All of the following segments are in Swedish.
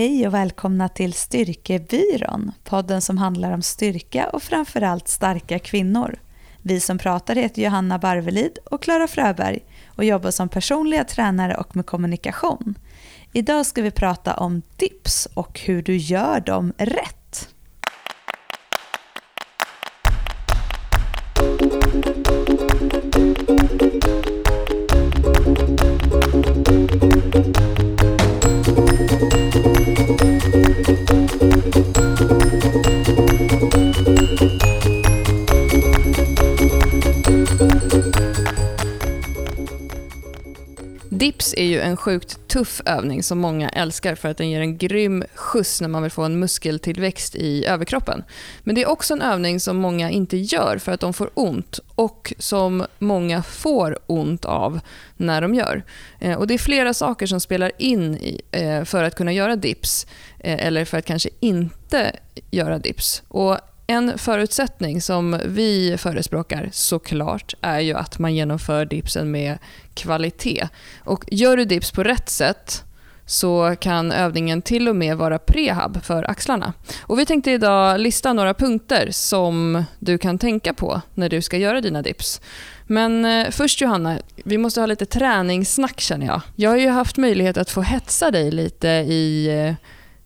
Hej och välkomna till Styrkebyrån, podden som handlar om styrka och framförallt starka kvinnor. Vi som pratar heter Johanna Barvelid och Klara Fröberg och jobbar som personliga tränare och med kommunikation. Idag ska vi prata om dips och hur du gör dem rätt. Dips är ju en sjukt tuff övning som många älskar för att den ger en grym skjuts när man vill få en muskeltillväxt i överkroppen. Men det är också en övning som många inte gör för att de får ont och som många får ont av när de gör. Eh, och Det är flera saker som spelar in eh, för att kunna göra dips eh, eller för att kanske inte göra dips. Och en förutsättning som vi förespråkar såklart är ju att man genomför dipsen med kvalitet. Och gör du dips på rätt sätt så kan övningen till och med vara prehab för axlarna. Och vi tänkte idag lista några punkter som du kan tänka på när du ska göra dina dips. Men eh, först Johanna, vi måste ha lite träningssnack känner jag. Jag har ju haft möjlighet att få hetsa dig lite i,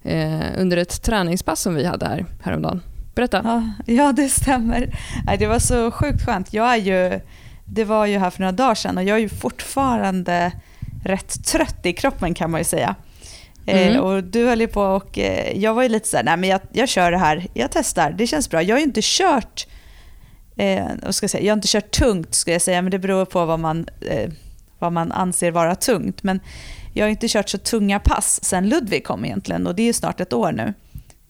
eh, eh under ett träningspass som vi hade här häromdagen. Berätta. Ja, ja, det stämmer. Det var så sjukt skönt. Jag är ju, det var ju här för några dagar sedan och jag är ju fortfarande rätt trött i kroppen kan man ju säga. Eh, mm. och du höll ju på och eh, jag var ju lite så här, nej men jag, jag kör det här, jag testar, det känns bra. Jag har ju inte kört, eh, vad ska jag säga, jag har inte kört tungt skulle jag säga, men det beror på vad man, eh, vad man anser vara tungt. Men jag har inte kört så tunga pass sen Ludvig kom egentligen och det är ju snart ett år nu.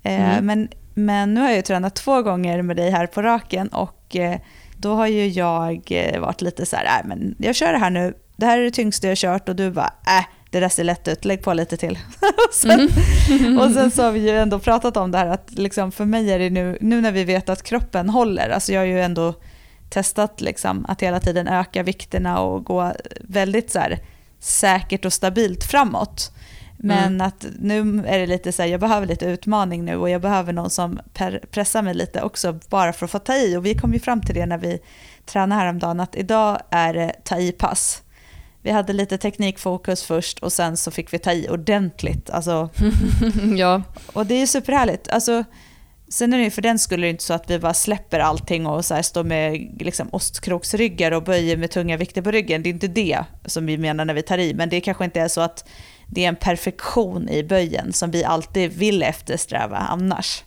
Eh, mm. Men men nu har jag ju tränat två gånger med dig här på raken och eh, då har ju jag eh, varit lite så här, äh, men jag kör det här nu, det här är det tyngsta jag har kört och du bara, äh, det där ser lätt ut, lägg på lite till. och, sen, mm. och sen så har vi ju ändå pratat om det här att liksom för mig är det nu, nu när vi vet att kroppen håller, alltså jag har ju ändå testat liksom att hela tiden öka vikterna och gå väldigt så här, säkert och stabilt framåt. Men mm. att nu är det lite så här, jag behöver lite utmaning nu och jag behöver någon som pressar mig lite också bara för att få ta i. Och vi kom ju fram till det när vi tränade häromdagen att idag är det ta i-pass. Vi hade lite teknikfokus först och sen så fick vi ta i ordentligt. Alltså, ja. Och det är superhärligt. Alltså, sen är det ju för den skulle det inte så att vi bara släpper allting och så står med liksom ostkroksryggar och böjer med tunga vikter på ryggen. Det är inte det som vi menar när vi tar i, men det kanske inte är så att det är en perfektion i böjen som vi alltid vill eftersträva annars.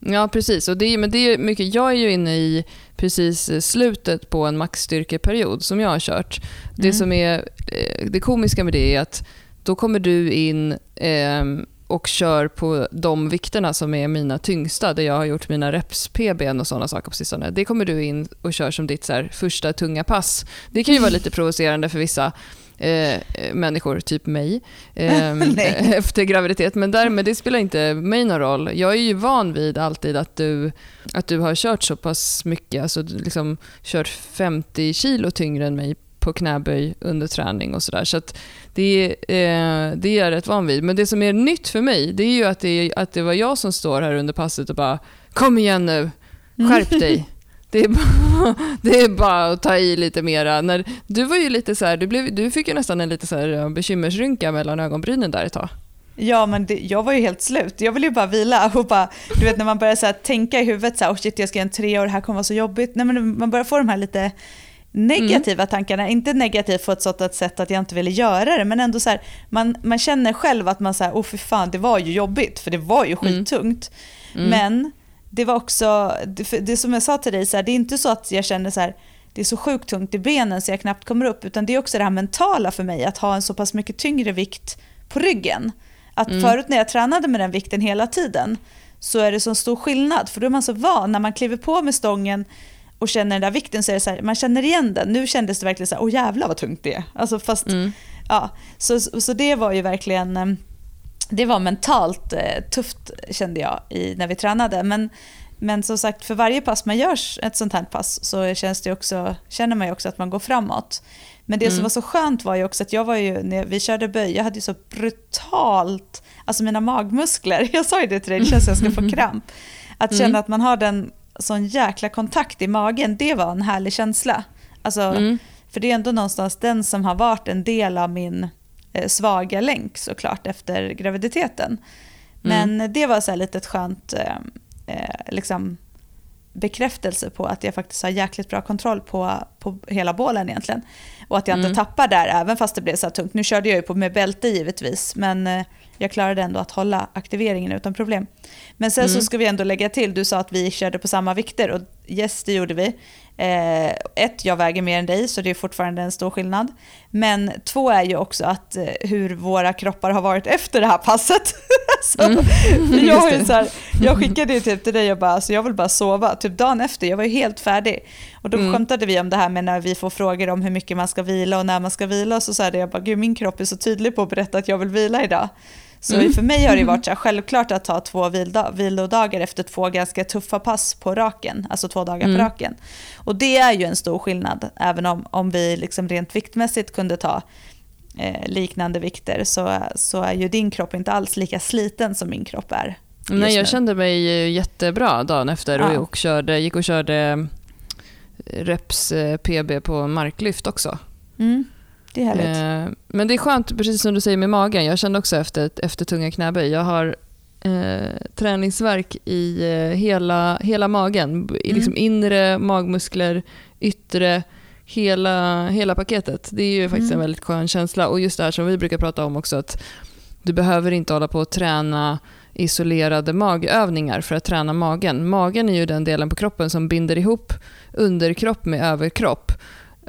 Ja, precis. Och det, är, men det är mycket, jag är ju inne i precis slutet på en maxstyrkeperiod som jag har kört. Det mm. som är eh, det komiska med det är att då kommer du in eh, och kör på de vikterna som är mina tyngsta, där jag har gjort mina reps, PBn och sådana saker på sistone. Det kommer du in och kör som ditt så här, första tunga pass. Det kan ju vara lite provocerande för vissa eh, människor, typ mig, eh, efter graviditet. Men därmed, det spelar inte mig någon roll. Jag är ju van vid alltid att du, att du har kört så pass mycket, alltså liksom kört 50 kilo tyngre än mig på knäböj under träning och sådär. Så, så det, eh, det är jag rätt van vid. Men det som är nytt för mig, det är ju att det, att det var jag som står här under passet och bara “Kom igen nu, skärp dig”. Det är, bara, det är bara att ta i lite mera. När, du var ju lite så här, du, blev, du fick ju nästan en lite så här bekymmersrynka mellan ögonbrynen där ett tag. Ja, men det, jag var ju helt slut. Jag ville ju bara vila och bara, du vet när man börjar så här, tänka i huvudet så här, oh shit jag ska göra en tre år, det här kommer vara så jobbigt. Nej, men man börjar få de här lite negativa mm. tankarna. Inte negativt på ett sådant sätt att jag inte ville göra det, men ändå så här, man, man känner själv att man säger, åh oh, för fan, det var ju jobbigt, för det var ju mm. skittungt. Mm. Men det var också, det, det som jag sa till dig, så här, det är inte så att jag känner så här, det är så sjukt tungt i benen så jag knappt kommer upp, utan det är också det här mentala för mig, att ha en så pass mycket tyngre vikt på ryggen. Att mm. förut när jag tränade med den vikten hela tiden, så är det så stor skillnad, för då är man så van, när man kliver på med stången och känner den där vikten så är det så här, man känner igen den. Nu kändes det verkligen så här, åh jävlar vad tungt det är. Alltså fast, mm. ja, så, så det var ju verkligen, det var mentalt eh, tufft kände jag i, när vi tränade. Men Men som sagt, för varje pass man gör ett sånt här pass så känns det också, känner man ju också att man går framåt. Men det mm. som var så skönt var ju också att jag var ju, när vi körde böj, jag hade ju så brutalt, alltså mina magmuskler, jag sa ju det till dig, det känns som jag ska få kramp. Att känna mm. att man har den sån jäkla kontakt i magen, det var en härlig känsla. Alltså, mm. För det är ändå någonstans den som har varit en del av min svaga länk såklart efter graviditeten. Men mm. det var så här lite ett skönt eh, eh, liksom, bekräftelse på att jag faktiskt har jäkligt bra kontroll på, på hela bålen egentligen. Och att jag inte mm. tappar där även fast det blev så här tungt. Nu körde jag ju på med bälte givetvis men eh, jag klarade ändå att hålla aktiveringen utan problem. Men sen mm. så ska vi ändå lägga till, du sa att vi körde på samma vikter och yes det gjorde vi. Eh, ett, jag väger mer än dig så det är fortfarande en stor skillnad. Men två är ju också att eh, hur våra kroppar har varit efter det här passet. så, mm. jag, så här, jag skickade ju typ till dig och bara, alltså jag vill bara sova. Typ dagen efter, jag var ju helt färdig. Och då mm. skämtade vi om det här med när vi får frågor om hur mycket man ska vila och när man ska vila. Så sa jag bara, gud min kropp är så tydlig på att berätta att jag vill vila idag. Så mm. för mig har det varit så här, självklart att ta två vilodagar efter två ganska tuffa pass på raken, alltså två dagar mm. på raken. Och det är ju en stor skillnad, även om, om vi liksom rent viktmässigt kunde ta eh, liknande vikter så, så är ju din kropp inte alls lika sliten som min kropp är. Nej, jag nu. kände mig jättebra dagen efter och, ja. och körde, gick och körde reps eh, PB på marklyft också. Mm. Det är härligt. Eh, men det är skönt, precis som du säger med magen. Jag kände också efter, efter tunga knäböj, jag har eh, träningsverk i eh, hela, hela magen. Liksom mm. inre magmuskler, yttre, hela, hela paketet. Det är ju faktiskt mm. en väldigt skön känsla. Och just det här som vi brukar prata om också, att du behöver inte hålla på och träna isolerade magövningar för att träna magen. Magen är ju den delen på kroppen som binder ihop underkropp med överkropp.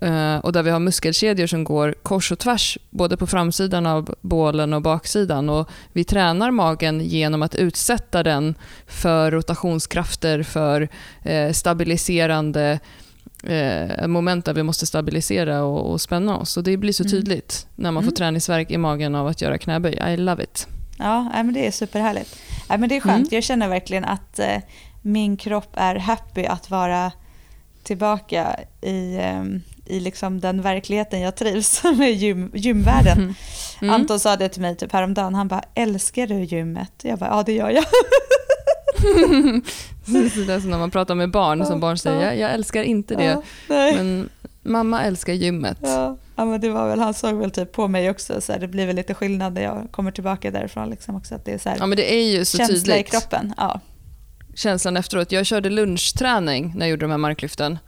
Uh, och där vi har muskelkedjor som går kors och tvärs, både på framsidan av bålen och baksidan. Och vi tränar magen genom att utsätta den för rotationskrafter, för uh, stabiliserande uh, moment där vi måste stabilisera och, och spänna oss. Och det blir så mm. tydligt mm. när man får mm. träningsverk i magen av att göra knäböj. I love it. Ja, men det är superhärligt. Ja, men det är skönt. Mm. Jag känner verkligen att min kropp är happy att vara tillbaka i um, i liksom den verkligheten jag trivs med gym, gymvärlden. Mm. Mm. Anton sa det till mig typ häromdagen, han bara älskar du gymmet? Jag bara ja det gör jag. det är som när man pratar med barn som barn säger jag, jag älskar inte det. Ja, men mamma älskar gymmet. Ja. ja, men det var väl, han såg väl typ på mig också, så här, det blir väl lite skillnad när jag kommer tillbaka därifrån. Liksom också, att det är så här, ja, men det är ju så känsla tydligt. i kroppen. Ja. Känslan efteråt. Jag körde lunchträning när jag gjorde de här marklyften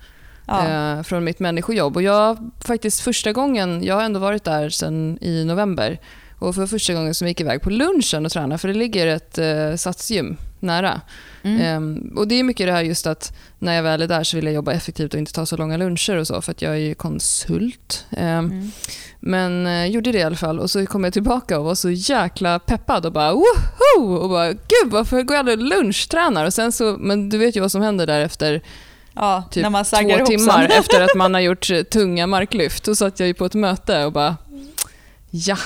ja. eh, från mitt människojobb. Och jag faktiskt första gången, jag har ändå varit där sedan i november och för första gången som jag gick iväg på lunchen och tränade, för det ligger ett eh, satsgym nära. Mm. Ehm, och Det är mycket det här just att när jag väl är där så vill jag jobba effektivt och inte ta så långa luncher och så, för att jag är konsult. Ehm, mm. Men eh, gjorde det i alla fall och så kom jag tillbaka och var så jäkla peppad och bara woho! Och bara gud varför går jag aldrig lunchtränar? Och sen så, men du vet ju vad som händer där efter Ja, typ när man två timmar efter att man har gjort tunga marklyft. Då satt jag ju på ett möte och bara, ja.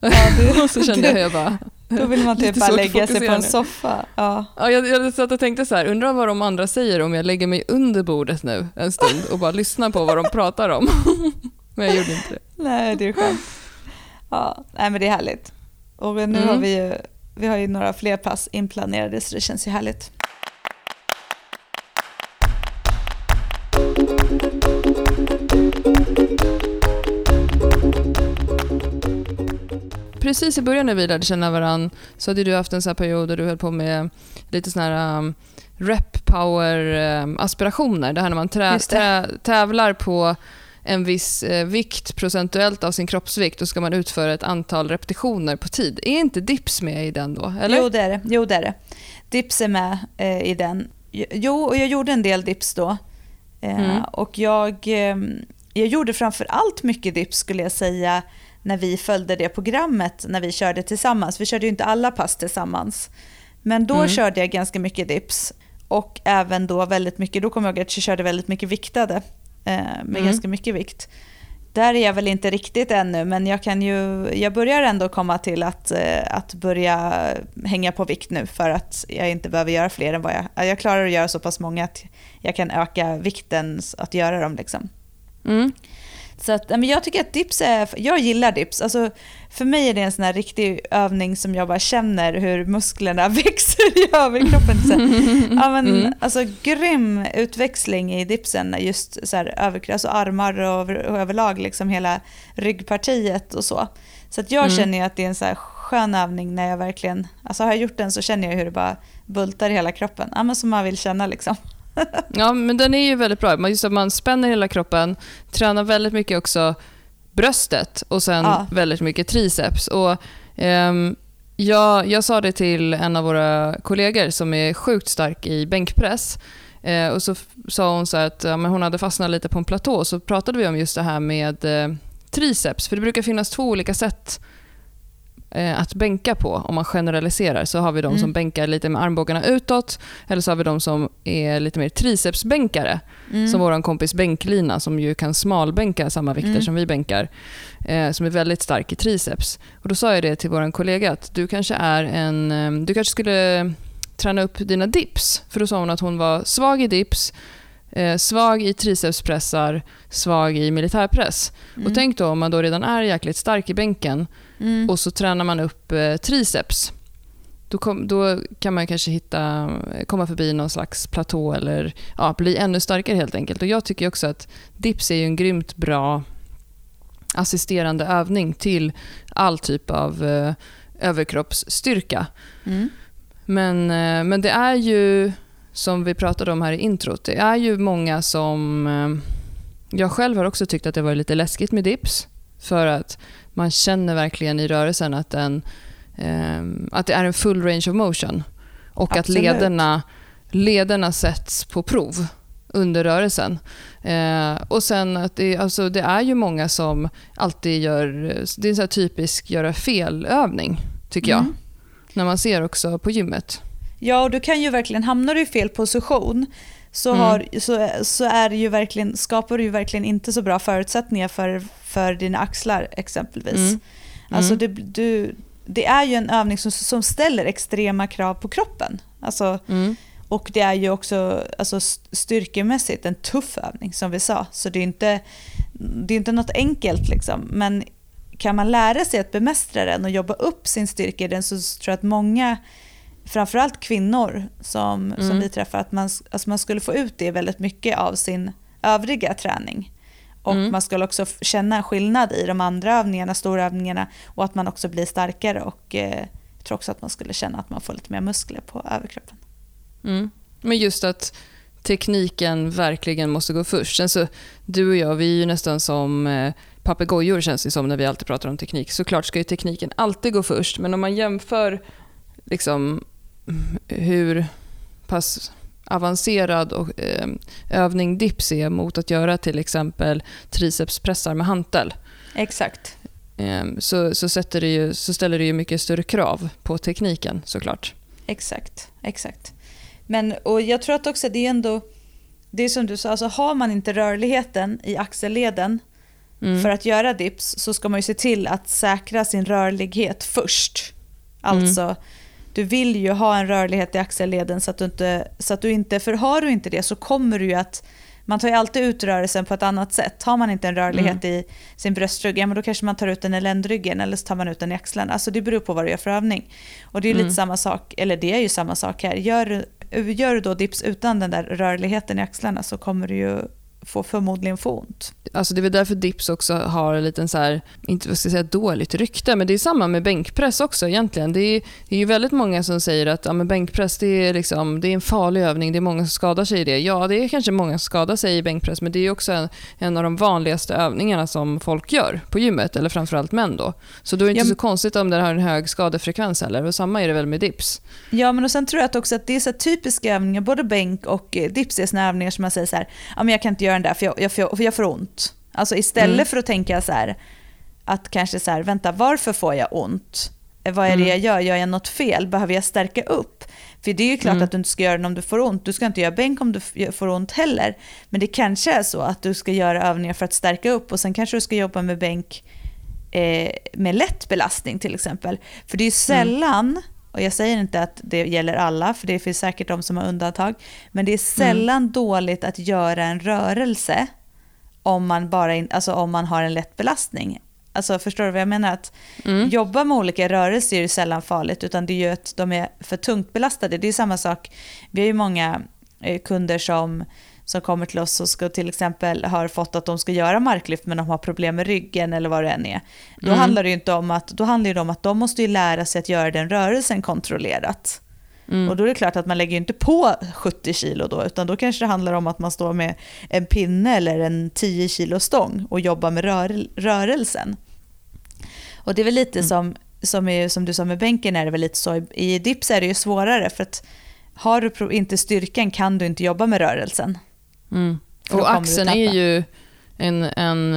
ja du, och så kände jag, jag bara, då vill man typ bara lägga sig på en soffa. Ja. Ja, jag, jag satt och tänkte så här, undrar vad de andra säger om jag lägger mig under bordet nu en stund och bara lyssnar på vad de pratar om. Men jag gjorde inte det. Nej, det är skönt. Ja, nej, men det är härligt. Och nu mm. har vi ju, vi har ju några fler pass inplanerade så det känns ju härligt. Precis i början när vi lärde känna varandra så hade du haft en sån period där du höll på med lite sån här um, rep power um, aspirationer. Det här när man trä, trä, tävlar på en viss eh, vikt procentuellt av sin kroppsvikt och ska man utföra ett antal repetitioner på tid. Är inte dips med i den då? Eller? Jo, det är det. Jo, det, är det. Dips är med eh, i den. Jo, och jag gjorde en del dips då. Eh, mm. Och jag, eh, jag gjorde framför allt mycket dips skulle jag säga när vi följde det programmet när vi körde tillsammans. Vi körde ju inte alla pass tillsammans. Men då mm. körde jag ganska mycket dips och även då väldigt mycket, då kommer jag ihåg att jag körde väldigt mycket viktade eh, med mm. ganska mycket vikt. där är jag väl inte riktigt ännu, men jag, kan ju, jag börjar ändå komma till att, eh, att börja hänga på vikt nu för att jag inte behöver göra fler än vad jag... Jag klarar att göra så pass många att jag kan öka vikten att göra dem. Liksom. Mm. Så att, men jag tycker att dips är, jag gillar dips. Alltså, för mig är det en sån här riktig övning som jag bara känner hur musklerna växer i överkroppen. Så, ja, men, mm. alltså, grym utväxling i dipsen, just så här, över, alltså armar och, och överlag liksom hela ryggpartiet och så. Så att jag mm. känner att det är en så här skön övning när jag verkligen, alltså har jag gjort den så känner jag hur det bara bultar i hela kroppen. Ja, men som man vill känna liksom. ja, men den är ju väldigt bra. Just att man spänner hela kroppen, tränar väldigt mycket också bröstet och sen ja. väldigt mycket triceps. Och, um, jag, jag sa det till en av våra kollegor som är sjukt stark i bänkpress. Eh, och så sa hon så att ja, men hon hade fastnat lite på en platå. Så pratade vi om just det här med eh, triceps. För det brukar finnas två olika sätt att bänka på, om man generaliserar, så har vi de mm. som bänkar lite med armbågarna utåt, eller så har vi de som är lite mer tricepsbänkare, mm. som vår kompis Bänklina, som ju kan smalbänka samma vikter mm. som vi bänkar, eh, som är väldigt stark i triceps. Och Då sa jag det till vår kollega, att du kanske, är en, eh, du kanske skulle träna upp dina dips, för då sa hon att hon var svag i dips, Eh, svag i tricepspressar, svag i militärpress. Mm. Och tänk då om man då redan är jäkligt stark i bänken mm. och så tränar man upp eh, triceps. Då, kom, då, kan man kanske hitta, komma förbi någon slags platå eller ja, bli ännu starkare helt enkelt. Och Jag tycker också att dips är en grymt bra assisterande övning till all typ av eh, överkroppsstyrka. Mm. Men, eh, men det är ju som vi pratade om här i introt, det är ju många som... Eh, jag själv har också tyckt att det var lite läskigt med dips. För att man känner verkligen i rörelsen att, den, eh, att det är en full range of motion. Och Absolut. att lederna, lederna sätts på prov under rörelsen. Eh, och sen att det, alltså, det är ju många som alltid gör... Det är en typisk göra fel-övning, tycker mm. jag. När man ser också på gymmet. Ja, och du kan ju verkligen, hamnar du i fel position så, mm. har, så, så är ju verkligen, skapar du ju verkligen inte så bra förutsättningar för, för dina axlar exempelvis. Mm. Alltså det, du, det är ju en övning som, som ställer extrema krav på kroppen. Alltså, mm. Och det är ju också alltså, styrkemässigt en tuff övning som vi sa. Så det är inte, det är inte något enkelt liksom. Men kan man lära sig att bemästra den och jobba upp sin styrka i den så tror jag att många framförallt kvinnor som, mm. som vi träffar, att man, alltså man skulle få ut det väldigt mycket av sin övriga träning. Och mm. man skulle också känna en skillnad i de andra övningarna, storövningarna och att man också blir starkare och eh, jag tror också att man skulle känna att man får lite mer muskler på överkroppen. Mm. Men just att tekniken verkligen måste gå först. Sen så, du och jag, vi är ju nästan som eh, papegojor känns det som när vi alltid pratar om teknik. Såklart ska ju tekniken alltid gå först, men om man jämför liksom hur pass avancerad och, eh, övning dips är mot att göra till exempel tricepspressar med hantel. Exakt. Eh, så, så, sätter det ju, så ställer det ju mycket större krav på tekniken såklart. Exakt, exakt. Men och jag tror att också det är ändå, det är som du sa, alltså har man inte rörligheten i axelleden mm. för att göra dips så ska man ju se till att säkra sin rörlighet först. Alltså mm du vill ju ha en rörlighet i axelleden så att du inte, så att du inte för har du inte det så kommer du ju att man tar ju alltid ut rörelsen på ett annat sätt. Har man inte en rörlighet mm. i sin bröstrygg, ja, men då kanske man tar ut den i ländryggen eller så tar man ut den i axlarna. Alltså det beror på vad du gör för övning. Och det är mm. lite samma sak, eller det är ju samma sak här. Gör, gör du då dips utan den där rörligheten i axlarna så kommer du ju får förmodligen få ont. Alltså det är väl därför dips också har en liten så här, inte vad ska jag säga dåligt rykte, men det är samma med bänkpress också egentligen. Det är, det är ju väldigt många som säger att ja, men bänkpress det är, liksom, det är en farlig övning, det är många som skadar sig i det. Ja, det är kanske många som skadar sig i bänkpress, men det är också en, en av de vanligaste övningarna som folk gör på gymmet, eller framförallt män då. Så då är det inte ja, så konstigt om det har en hög skadefrekvens heller. Och samma är det väl med dips. Ja, men och sen tror jag att också att det är så typiska övningar, både bänk och eh, dips är såna övningar som man säger så här, ja, men jag kan inte göra göra den där för jag, jag, för jag får ont. Alltså istället mm. för att tänka så här, att kanske så här, vänta varför får jag ont? vad är det Mm. jag gör? Gör jag något fel? Behöver jag stärka upp? För det är ju klart Mm. att du inte ska göra det om du får ont. Du ska inte göra bänk om du får ont heller. Men det kanske är så att du ska göra övningar för att stärka upp och sen kanske du ska jobba med bänk eh, med lätt belastning till exempel. För det är ju sällan, och jag säger inte att det gäller alla, för det finns säkert de som har undantag, men det är sällan dåligt att göra en rörelse om man, bara in, alltså om man har en lätt belastning. Alltså förstår du vad jag menar? Att Mm. jobba med olika rörelser är ju sällan farligt, utan det är ju att de är för tungt belastade. Det är samma sak, vi har ju många eh, kunder som, som kommer till oss och ska till exempel har fått att de ska göra marklyft men de har problem med ryggen eller vad det än är. Då Mm. handlar det ju inte om att, då handlar det om att de måste ju lära sig att göra den rörelsen kontrollerat. Mm. Och då är det klart att man lägger ju inte på 70 kilo då, utan då kanske det handlar om att man står med en pinne eller en 10 kilo stång och jobbar med rör, rörelsen. Och det är väl lite Mm. som, som, är, som du sa med bänken är det väl lite så, i- dips är det ju svårare för att har du inte styrkan kan du inte jobba med rörelsen. Mm. Och axeln är ju en, en,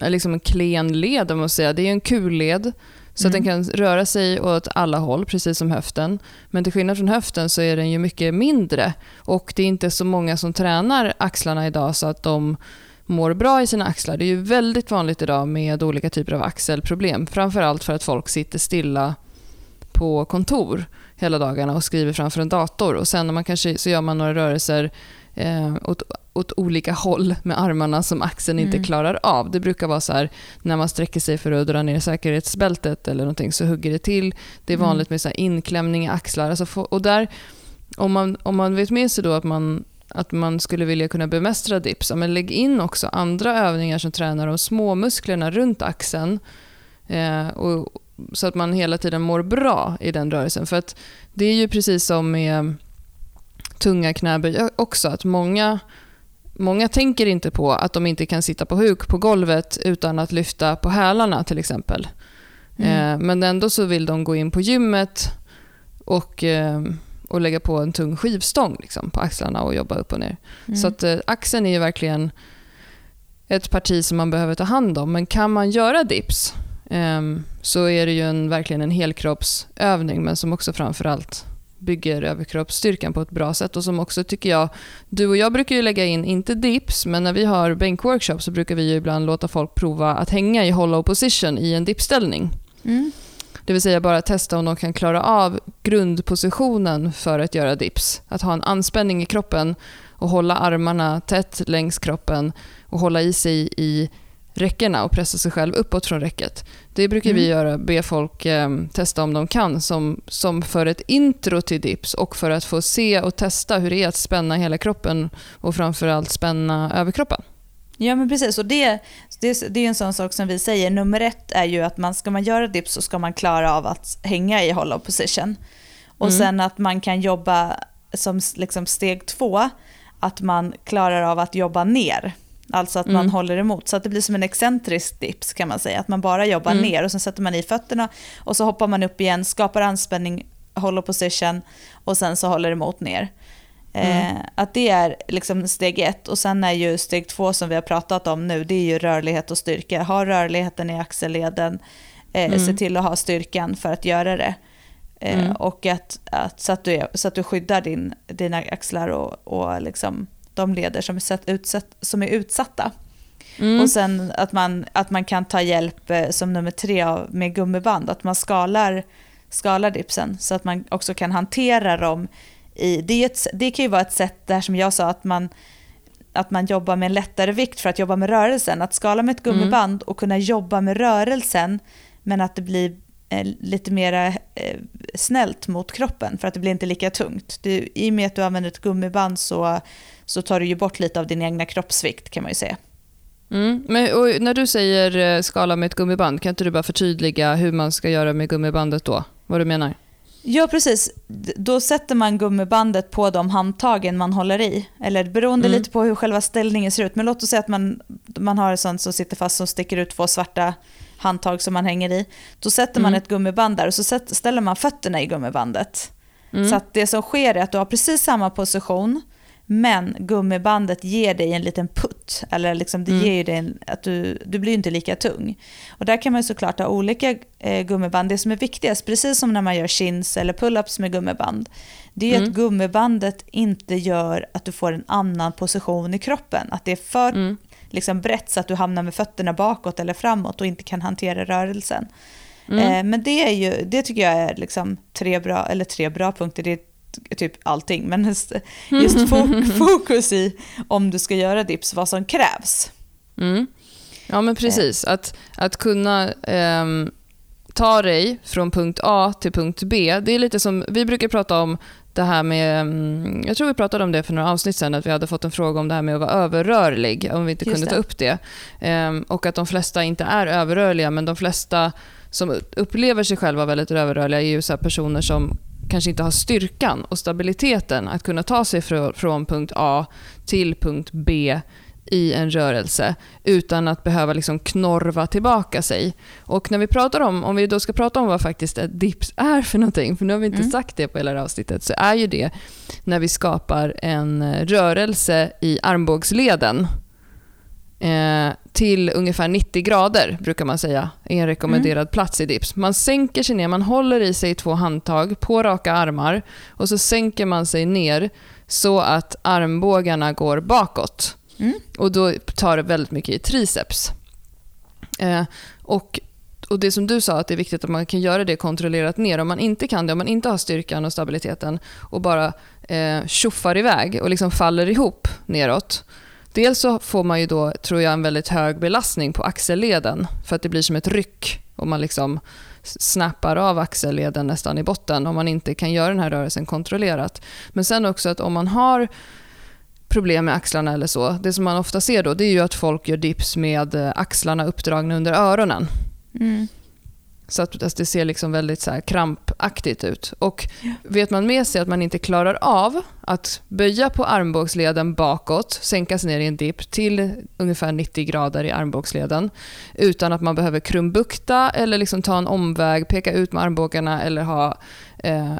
eh, liksom en klen led, om man säga. Det är en kulled, så att Mm. den kan röra sig åt alla håll, precis som höften. Men till skillnad från höften så är den ju mycket mindre. Och det är inte så många som tränar axlarna idag så att de mår bra i sina axlar. Det är ju väldigt vanligt idag med olika typer av axelproblem. Framförallt för att folk sitter stilla på kontor hela dagarna och skriver framför en dator. Och sen när man kanske, så gör man några rörelser eh, åt, åt olika håll med armarna som axeln inte Mm. klarar av. Det brukar vara så här när man sträcker sig för att dra ner säkerhetsbältet eller någonting så hugger det till. Det är Mm. vanligt med så här inklämning i axlar. Alltså få, och där, om man, om man vet med sig då att man att man skulle vilja kunna bemästra dips, men lägg in också andra övningar som tränar de små musklerna runt axeln. Eh, och, så att man hela tiden mår bra i den rörelsen. För att det är ju precis som med tunga knäböj också, att många, många tänker inte på att de inte kan sitta på huk på golvet utan att lyfta på hälarna till exempel. Mm. Eh, men ändå så vill de gå in på gymmet och, eh, och lägga på en tung skivstång liksom, på axlarna och jobba upp och ner. Mm. Så att eh, axeln är ju verkligen ett parti som man behöver ta hand om. Men kan man göra dips ehm, så är det ju en, verkligen en helkroppsövning men som också framförallt bygger överkroppsstyrkan på ett bra sätt och som också tycker jag, du och jag brukar ju lägga in, inte dips, men när vi har bänkworkshop så brukar vi ju ibland låta folk prova att hänga i hollow position i en dipställning. Mm. Det vill säga bara testa om de kan klara av grundpositionen för att göra dips. Att ha en anspänning i kroppen och hålla armarna tätt längs kroppen och hålla i sig i räckena och pressa sig själv uppåt från räcket. Det brukar vi Mm. göra, be folk eh, testa om de kan som, som för ett intro till dips och för att få se och testa hur det är att spänna hela kroppen och framförallt spänna överkroppen. Ja men precis, och det, det, det är en sån sak som vi säger. Nummer ett är ju att man, ska man göra dips så ska man klara av att hänga i hollow position. Och Mm. sen att man kan jobba som liksom steg två, att man klarar av att jobba ner. Alltså att man Mm. håller emot, så att det blir som en excentrisk dips kan man säga. Att man bara jobbar Mm. ner och sen sätter man i fötterna och så hoppar man upp igen, skapar anspänning, hollow position och sen så håller emot ner. Mm. Eh, att det är liksom steg ett och sen är ju steg två som vi har pratat om nu, det är ju rörlighet och styrka. Ha rörligheten i axelleden, eh, Mm. se till att ha styrkan för att göra det. Eh, Mm. Och att, att, så, att du är, så att du skyddar din, dina axlar och, och liksom de leder som är, sett, utsatt, som är utsatta. Mm. Och sen att man, att man kan ta hjälp eh, som nummer tre med gummiband, att man skalar, skalar dipsen så att man också kan hantera dem. I, det, är ett, det kan ju vara ett sätt, där som jag sa, att man, att man jobbar med en lättare vikt för att jobba med rörelsen. Att skala med ett gummiband och kunna jobba med rörelsen men att det blir eh, lite mer eh, snällt mot kroppen för att det blir inte lika tungt. Du, I och med att du använder ett gummiband så, så tar du ju bort lite av din egna kroppsvikt kan man ju säga. Mm. Men, när du säger eh, skala med ett gummiband, kan inte du bara förtydliga hur man ska göra med gummibandet då? Vad du menar? Ja, precis. Då sätter man gummibandet på de handtagen man håller i. Eller beroende Mm. lite på hur själva ställningen ser ut. Men låt oss säga att man, man har ett sånt som sitter fast som sticker ut två svarta handtag som man hänger i. Då sätter man Mm. ett gummiband där och så ställer man fötterna i gummibandet. Mm. Så att det som sker är att du har precis samma position Men gummibandet ger dig en liten putt, eller liksom det Mm. ger dig en, att du, du blir inte lika tung. Och där kan man såklart ha olika eh, gummiband. Det som är viktigast, precis som när man gör chins eller pull-ups med gummiband, det är Mm. att gummibandet inte gör att du får en annan position i kroppen. Att det är för Mm. liksom brett så att du hamnar med fötterna bakåt eller framåt och inte kan hantera rörelsen. Mm. Eh, men det, är ju, det tycker jag är liksom tre bra, eller tre bra punkter, det är typ allting, men just, fo- fokus i om du ska göra dips, vad som krävs. Mm. Ja, men precis. Att, att kunna ehm, ta dig från punkt A till punkt B. Det är lite som, vi brukar prata om det här med, mm, jag tror vi pratade om det för några avsnitt att vi hade fått en fråga om det här med att vara överrörlig, om vi inte Just kunde det. ta upp det. Ehm, och att de flesta inte är överrörliga, men de flesta som upplever sig själva väldigt överrörliga är ju så personer som kanske inte har styrkan och stabiliteten att kunna ta sig från, punkt A till punkt B i en rörelse utan att behöva liksom knorva tillbaka sig. Och när vi pratar om, om vi då ska prata om vad faktiskt ett dips är för någonting, för nu har vi inte Mm. sagt det på hela det här avsnittet, så är ju det när vi skapar en rörelse i armbågsleden till ungefär 90 grader, brukar man säga, är en rekommenderad plats i dips. Man sänker sig ner, man håller i sig två handtag på raka armar och så sänker man sig ner så att armbågarna går bakåt. Mm. Och då tar det väldigt mycket i triceps. Eh, och, och det som du sa, att det är viktigt att man kan göra det kontrollerat ner. Om man inte kan det, om man inte har styrkan och stabiliteten och bara eh, tjoffar iväg och liksom faller ihop neråt. Dels så får man ju då, tror jag, en väldigt hög belastning på axelleden för att det blir som ett ryck och man liksom snappar av axelleden nästan i botten om man inte kan göra den här rörelsen kontrollerat. Men sen också att om man har problem med axlarna eller så, det som man ofta ser då det är ju att folk gör dips med eh, axlarna uppdragna under öronen. Mm. Så att alltså, det ser liksom väldigt så krampaktigt ut. Och vet man med sig att man inte klarar av att böja på armbågsleden bakåt, sänka sig ner i en dipp till ungefär 90 grader i armbågsleden, utan att man behöver krumbukta eller liksom ta en omväg, peka ut med armbågarna eller ha... Eh,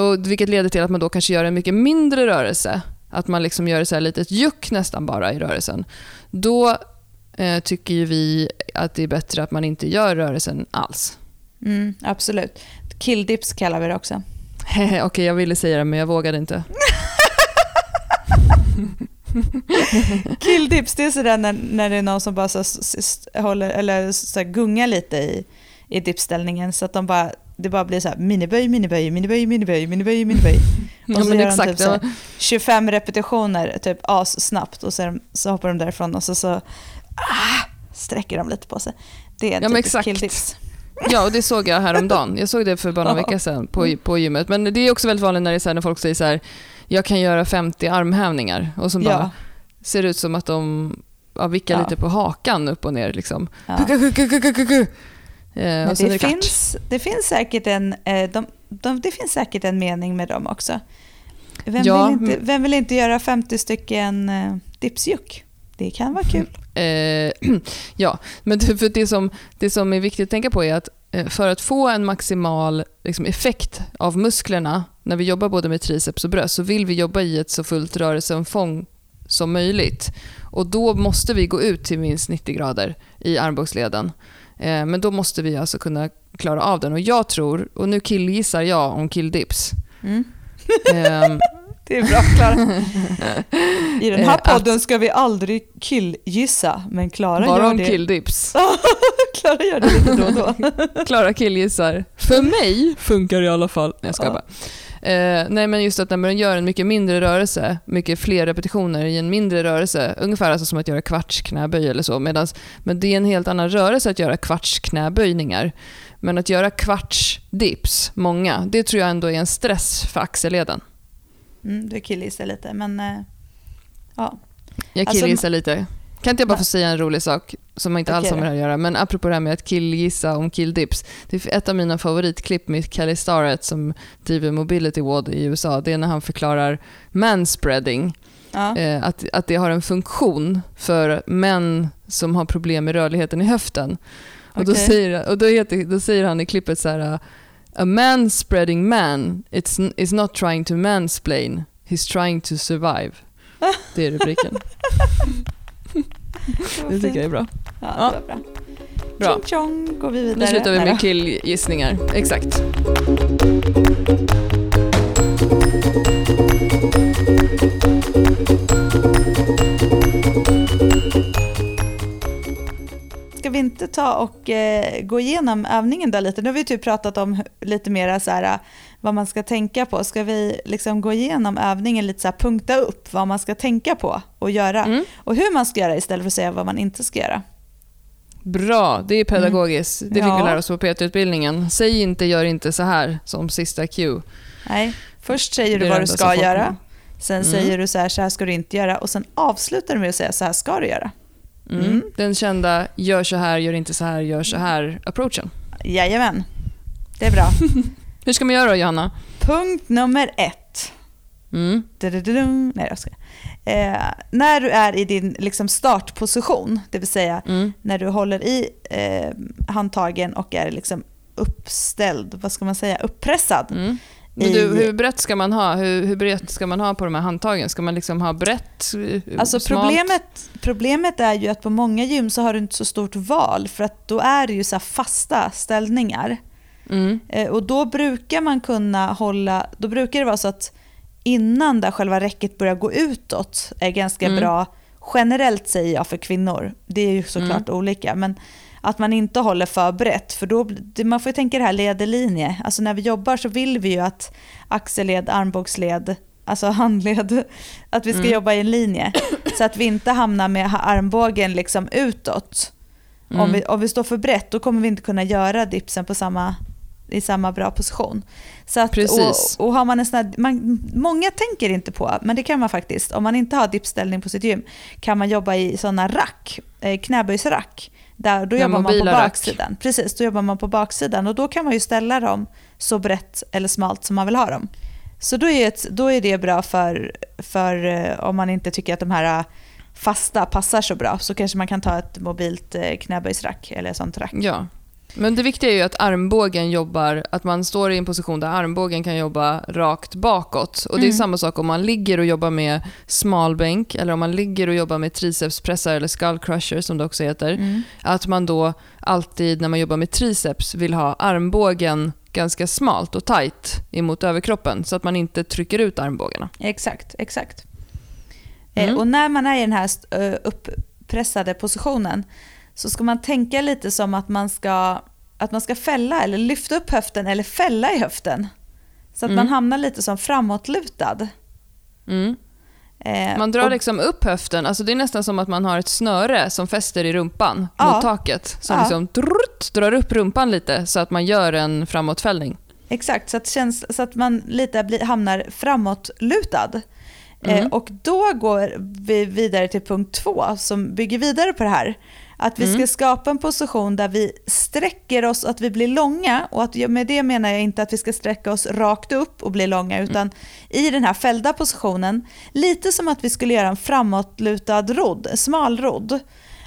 och vilket leder till att man då kanske gör en mycket mindre rörelse. Att man liksom gör så här litet juck nästan bara i rörelsen. Då eh, tycker ju vi att det är bättre att man inte gör rörelsen alls. Mm, absolut. Killdips kallar vi det också. Okej, jag ville säga det men jag vågade inte. Killdips, det är sådär när, när det är någon som bara så, håller, eller så gungar lite i, i dipställningen så att de bara, det bara blir så här miniböj, miniböj, miniböj, miniböj, miniböj, miniböj. Och Ja, så men gör de exakt. typ så här ja. 25 repetitioner, typ as snabbt och de, så hoppar de därifrån och så, så ah, sträcker de lite på sig. Det är Ja, typ exakt. killdips. Ja, och det såg jag häromdagen. Jag såg det för bara några Ja. veckor sedan på, på gymmet. Men det är också väldigt vanligt när, det är så här, när folk säger så här, jag kan göra 50 armhävningar. Och så bara Ja, ser ut som att de ja, vickar Ja. lite på hakan upp och ner. Liksom. ja. Eh, och det, det finns, det, finns säkert en, eh, de, de, det finns säkert en mening med dem också. Vem, vill, inte, vem vill inte göra 50 stycken eh, dipsjuck? Det kan vara kul. Eh, ja, men för det, som, det som är viktigt att tänka på är att eh, för att få en maximal liksom, effekt av musklerna när vi jobbar både med triceps och bröst så vill vi jobba i ett så fullt rörelseomfång som möjligt. Och då måste vi gå ut till minst 90 grader i armbågsleden. Eh, men då måste vi alltså kunna klara av den. Och jag tror, och nu killgissar jag om killdips. Mm. Ehm, Det är bra Klara. I den här Eh, podden ska vi aldrig killgissa, men Klara bara gör om det. killdips. Klara gör det lite då och då. Klara killgissar. För mig funkar det i alla fall. Nej, jag skojar Ja. bara. Eh, nej, men just att när man gör en mycket mindre rörelse, mycket fler repetitioner i en mindre rörelse, ungefär alltså som att göra kvartsknäböj eller så, medans, men det är en helt annan rörelse att göra kvartsknäböjningar. Men att göra kvartsdips, många, det tror jag ändå är en stress för axelleden. Mm, du killgissar lite, men eh, ja. Jag Alltså, killgissar lite. Kan inte jag bara få säga en rolig sak som inte alls Okej har med det här att göra, men apropå det här med att killgissa om killdips. Det är ett av mina favoritklipp med Kelly Starrett som driver Mobility Ward i USA. Det är när han förklarar manspreading. ja. Eh, att, att det har en funktion för män som har problem med rörligheten i höften. Och, då, säger, och då, heter, då säger han i klippet så här A manspreading man it's, is not trying to mansplain, he's trying to survive. Det är rubriken. Det tycker jag är bra. Ja, det var bra. Bra. Tjong tjong, går vi vidare. Nu slutar vi med killgissningar. Exakt. Vi inte ta och eh, gå igenom övningen då lite? Nu har vi typ pratat om lite mer så här, vad man ska tänka på. Ska vi liksom gå igenom övningen lite så här, punkta upp vad man ska tänka på och göra? Mm. Och hur man ska göra istället för att säga vad man inte ska göra. Bra, det är pedagogiskt. Det fick Ja. vi lära oss på PT-utbildningen. Säg inte, gör inte så här som sista cue. Nej, först säger du vad du ska göra. Sen Mm. säger du så här, så här ska du inte göra. Och sen avslutar du med att säga så här ska du göra. Mm. Mm. Den kända gör så här, gör inte så här, gör så här approachen. Jajamän, det är bra. Hur ska man göra då, Johanna? Punkt nummer ett. Mm. Nej, jag ska. Eh, när du är i din liksom, startposition, det vill säga Mm. när du håller i eh, handtagen och är liksom uppställd, vad ska man säga, uppressad. Mm. Men du, hur brett ska man ha? Hur, hur brett ska man ha på de här handtagen? Ska man liksom ha brett, eh, Alltså smalt? problemet, problemet är ju att på många gym så har du inte så stort val för att då är det ju så fasta ställningar. Mm. Eh, och då brukar man kunna hålla, då brukar det vara så att innan där själva räcket börjar gå utåt är ganska Mm. bra. Generellt säger jag för kvinnor, det är ju såklart olika, men att man inte håller för brett, för då, man får ju tänka det här led-i-linje. Alltså när vi jobbar så vill vi ju att axelled, armbågsled, alltså handled, att vi ska Mm. jobba i en linje. Så att vi inte hamnar med armbågen liksom utåt. Om, Mm. vi, om vi står för brett då kommer vi inte kunna göra dipsen på samma, i samma bra position. Så att, Precis. Och, och har man en sån här, man, många tänker inte på, men det kan man faktiskt. Om man inte har dipställning på sitt gym kan man jobba i sådana rack, eh, knäböjsrack. Där, då jobbar man på mobila rack. baksidan. Precis, då jobbar man på baksidan och då kan man ju ställa dem så brett eller smalt som man vill ha dem. Så då är, ett, då är det bra för, för eh, om man inte tycker att de här eh, fasta passar så bra så kanske man kan ta ett mobilt eh, knäböjsrack eller sånt rack. Ja. Men det viktiga är ju att armbågen jobbar, att man står i en position där armbågen kan jobba rakt bakåt. Och det är Mm. samma sak om man ligger och jobbar med smalbänk eller om man ligger och jobbar med tricepspressar eller skull crusher som det också heter. Mm. Att man då alltid när man jobbar med triceps vill ha armbågen ganska smalt och tight emot överkroppen så att man inte trycker ut armbågarna. Exakt, exakt. Eh, Mm. och när man är i den här upppressade positionen så ska man tänka lite som att man ska, att man ska fälla eller lyfta upp höften eller fälla i höften. Så att Mm. man hamnar lite som framåtlutad. Mm. Eh, Man drar och- liksom upp höften, alltså det är nästan som att man har ett snöre som fäster i rumpan Ja. mot taket. Som Ja. liksom drrrt, drar upp rumpan lite så att man gör en framåtfällning. Exakt, så att, känns, så att man lite blir, hamnar framåtlutad. Mm. Eh, och då går vi vidare till punkt två som bygger vidare på det här. Att vi ska Mm. skapa en position där vi sträcker oss, att vi blir långa. Och att, med det menar jag inte att vi ska sträcka oss rakt upp och bli långa, utan i den här fällda positionen, lite som att vi skulle göra en framåtlutad rodd, smal rodd.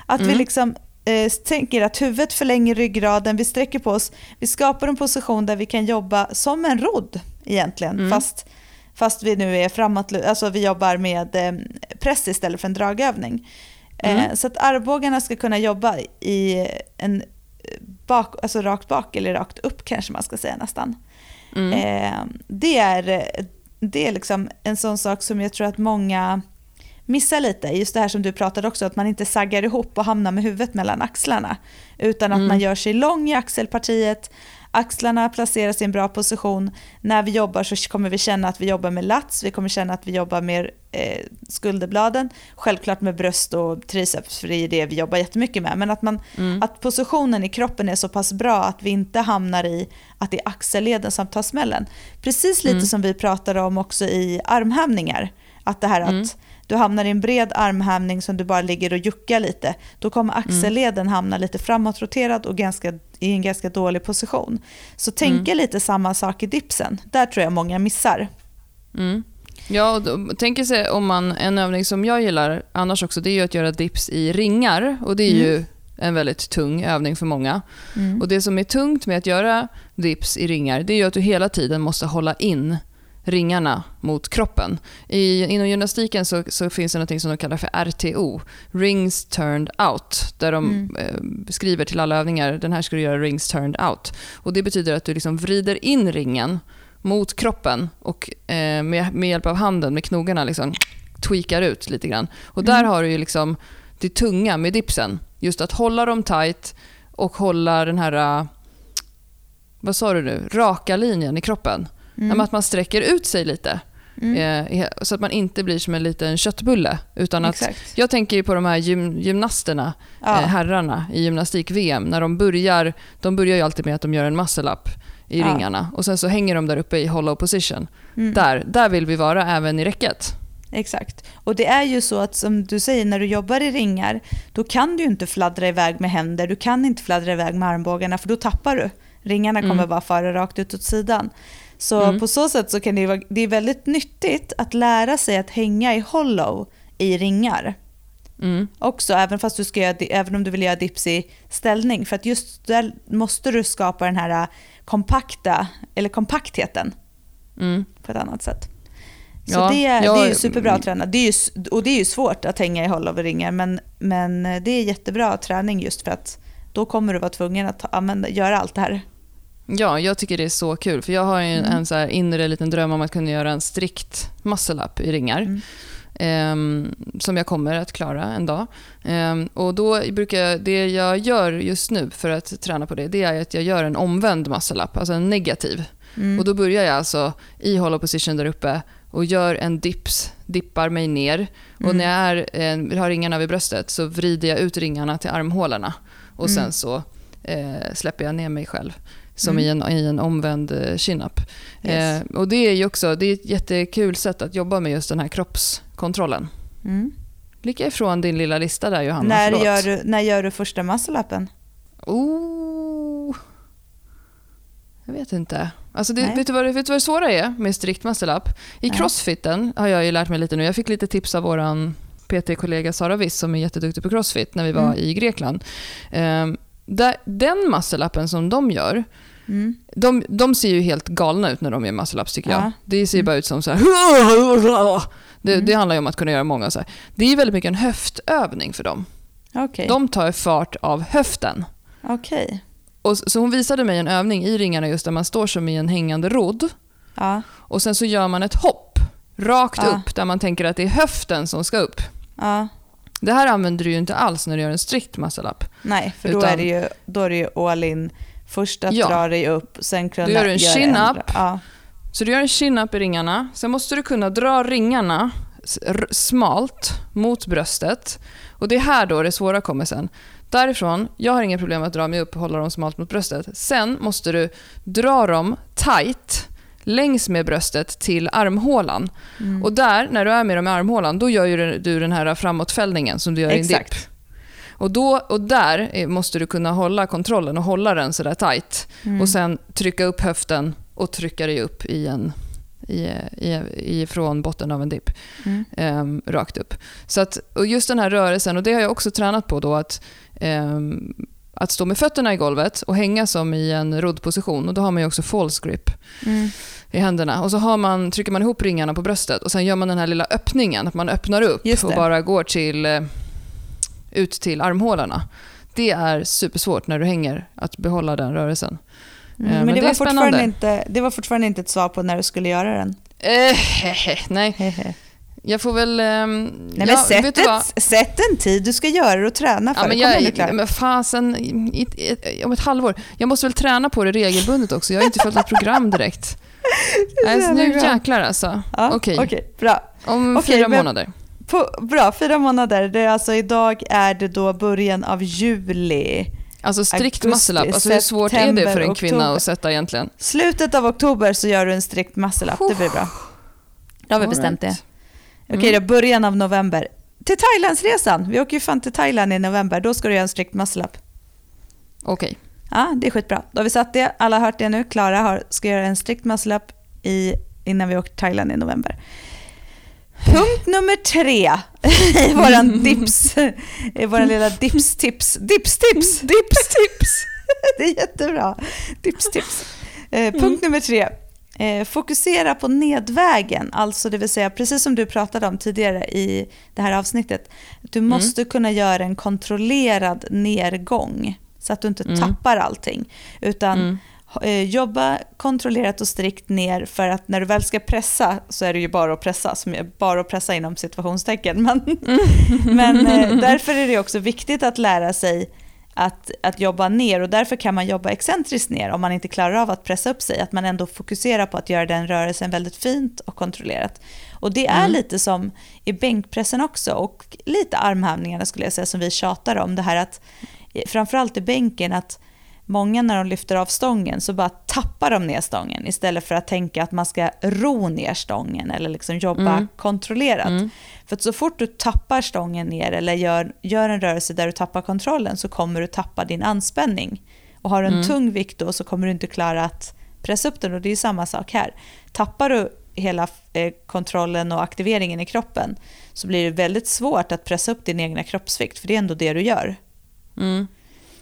Att vi Mm. liksom eh, tänker att huvudet förlänger ryggraden, vi sträcker på oss, vi skapar en position där vi kan jobba som en rodd egentligen, Mm. fast, fast vi nu är framåt, alltså vi jobbar med eh, press istället för en dragövning. Mm. Eh, så att armbågarna ska kunna jobba i en bak, alltså rakt bak eller rakt upp kanske man ska säga nästan. Mm. Eh, det är, det är liksom en sån sak som jag tror att många missar lite. Just det här som du pratade också, att man inte saggar ihop och hamnar med huvudet mellan axlarna. Utan att Mm. man gör sig lång i axelpartiet, axlarna placeras i en bra position. När vi jobbar så kommer vi känna att vi jobbar med lats, vi kommer känna att vi jobbar med eh, skulderbladen. Självklart med bröst och triceps, för det är det vi jobbar jättemycket med. Men att, man, Mm. att positionen i kroppen är så pass bra att vi inte hamnar i att det är axelleden som tar smällen. Precis lite Mm. som vi pratade om också i armhävningar. Att det här Mm. att du hamnar i en bred armhävning som du bara ligger och juckar lite. Då kommer axelleden hamna lite framåtroterad och ganska, i en ganska dålig position. Så tänka lite samma sak i dipsen. Där tror jag många missar. Mm. Ja, då, tänker sig om man, en övning som jag gillar annars också, det är ju att göra dips i ringar. Och det är ju en väldigt tung övning för många. Mm. Och det som är tungt med att göra dips i ringar, det är ju att du hela tiden måste hålla in ringarna mot kroppen. I, inom gymnastiken så, så finns det något som de kallar för RTO, Rings Turned Out, där de mm. eh, skriver till alla övningar, den här ska du göra Rings Turned Out. Och Det betyder att du liksom vrider in ringen mot kroppen och eh, med, med hjälp av handen, med knogarna, liksom, tweakar ut lite grann. Och där mm. har du ju liksom det tunga med dipsen. Just att hålla dem tight och hålla den här, äh, vad sa du nu, raka linjen i kroppen. Mm. Att man sträcker ut sig lite. Mm. Eh, så att man inte blir som en liten köttbulle. Utan att, jag tänker på de här gym, gymnasterna, ja. eh, herrarna i gymnastik-VM. När de börjar, de börjar ju alltid med att de gör en muscle-up i ja. ringarna. Och Sen så hänger de där uppe i hollow position. Mm. Där, där vill vi vara även i räcket. Exakt. Och det är ju så att som du säger, när du jobbar i ringar, då kan du inte fladdra iväg med händer, du kan inte fladdra iväg med armbågarna för då tappar du. Ringarna kommer mm. bara fara rakt ut åt sidan. Så mm. på så sätt så kan det vara det är väldigt nyttigt att lära sig att hänga i hollow i ringar. Mm. Också, även, fast du ska göra, även om du vill göra dips i ställning. För att just där måste du skapa den här kompakta, eller kompaktheten mm. på ett annat sätt. Så ja, det, är, jag, det är superbra att träna. Det är ju, och det är ju svårt att hänga i håll-over-ringar men, men det är jättebra träning just för att då kommer du vara tvungen att använda, göra allt det här. Ja, jag tycker det är så kul. För Jag har en, mm. en så inre liten dröm om att kunna göra en strikt muscle-up i ringar. Mm. Um, som jag kommer att klara en dag. Um, och då brukar det jag gör just nu för att träna på det, det är att jag gör en omvänd muscle-up, alltså en negativ. Mm. Och Då börjar jag alltså i hollow position där uppe och gör en dips, dippar mig ner. Mm. Och när jag är, eh, har ringarna vid bröstet så vrider jag ut ringarna till armhålorna. Och mm. sen så eh, släpper jag ner mig själv. Som mm. i, en, i en omvänd eh, chin-up. Yes. Eh, och det är ju också det är ett jättekul sätt att jobba med just den här kroppskontrollen. Mm. Blicka ifrån din lilla lista där Johanna. När, gör du, när gör du första muscle-upen? Oh, jag vet inte. Alltså det, vet, du vad, vet du vad det svåra är med strikt muscle-up? I Nej. crossfiten har jag ju lärt mig lite nu. Jag fick lite tips av vår PT-kollega Sara Wiss som är jätteduktig på crossfit när vi var mm. i Grekland. Um, där, den muscle-upen som de gör, mm. de, de, ser ju helt galna ut när de gör muscle-ups tycker jag. Det ser mm. bara ut som så här... Det, mm. det, handlar ju om att kunna göra många så här. Det är väldigt mycket en höftövning för dem. Okay. De tar fart av höften. Okay. Och, så hon visade mig en övning i ringarna just där man står som i en hängande rodd. Ja. Och sen så gör man ett hopp rakt ja. upp där man tänker att det är höften som ska upp. Ja. Det här använder du ju inte alls när du gör en strikt muscle-up. Nej, för Utan, då, är det ju, då är det ju all in. Först att ja. dra dig upp, sen kunna Du gör en chin-up. Ja. Så du gör en chin-up i ringarna. Sen måste du kunna dra ringarna smalt mot bröstet. Och Det är här då det svåra kommer sen. Därifrån, jag har inga problem att dra mig upp och hålla dem smalt mot bröstet. Sen måste du dra dem tight längs med bröstet till armhålan. Mm. Och där, när du är med dem i armhålan, då gör du den här framåtfällningen som du gör Exakt. i en dipp. Och, då, och där måste du kunna hålla kontrollen och hålla den sådär tight. Mm. Och sen trycka upp höften och trycka dig upp i en i, i, från botten av en dipp. Mm. Um, rakt upp. Så att, och just den här rörelsen, och det har jag också tränat på då, att um, att stå med fötterna i golvet och hänga som i en roddposition. Och då har man ju också false grip mm. i händerna. Och så har man, trycker man ihop ringarna på bröstet och sen gör man den här lilla öppningen, att man öppnar upp och bara går till, eh, ut till armhålorna. Det är supersvårt när du hänger, att behålla den rörelsen. Mm, men, men, det, det var fortfarande inte, det var fortfarande inte ett svar på när du skulle göra den. Eh, nej. Jag får väl... Um, Nej, ja, sätt, ett, sätt en tid du ska göra det och träna för ja, men det. Jag, men fasen, i, i, om ett halvår. Jag måste väl träna på det regelbundet också. Jag har inte följt något program direkt. alltså, nu jäklar alltså. Ja, Okej. Okay. okay. bra. Om okay, fyra månader. På, bra, fyra månader. Det är alltså, idag är det då början av juli. Alltså strikt muscle up, alltså hur svårt är det för en kvinna oktober. att sätta egentligen? Slutet av oktober så gör du en strikt muscle up, det blir bra. Då har vi bestämt right. det. Okej okay, då, början av november. Till Thailandsresan. Vi åker ju fan till Thailand i november. Då ska du göra en strikt muscle-up. Okej. Okay. Ja, det är skitbra. Då har vi satt det. Alla har hört det nu. Klara ska göra en strikt muscle-up innan vi åker till Thailand i november. Punkt nummer tre i våran dips, i våran lilla dipstips. Dipstips! Dipstips! Det är jättebra. Dipstips. Eh, punkt nummer tre. Eh, fokusera på nedvägen, alltså det vill säga precis som du pratade om tidigare i det här avsnittet. Du mm. måste kunna göra en kontrollerad nedgång så att du inte mm. tappar allting. Utan mm. eh, jobba kontrollerat och strikt ner för att när du väl ska pressa så är det ju bara att pressa, som är bara att pressa inom situationstecken. Men, mm. men eh, därför är det också viktigt att lära sig att, att jobba ner och därför kan man jobba excentriskt ner om man inte klarar av att pressa upp sig. Att man ändå fokuserar på att göra den rörelsen väldigt fint och kontrollerat. Och det är mm. lite som i bänkpressen också och lite armhävningarna skulle jag säga som vi tjatar om. Det här att framförallt i bänken att många när de lyfter av stången så bara tappar de ner stången istället för att tänka att man ska ro ner stången eller liksom jobba mm. kontrollerat. Mm. För att så fort du tappar stången ner eller gör, gör en rörelse där du tappar kontrollen så kommer du tappa din anspänning. Och har du en mm. tung vikt då så kommer du inte klara att pressa upp den och det är samma sak här. Tappar du hela eh, kontrollen och aktiveringen i kroppen så blir det väldigt svårt att pressa upp din egna kroppsvikt för det är ändå det du gör. Mm.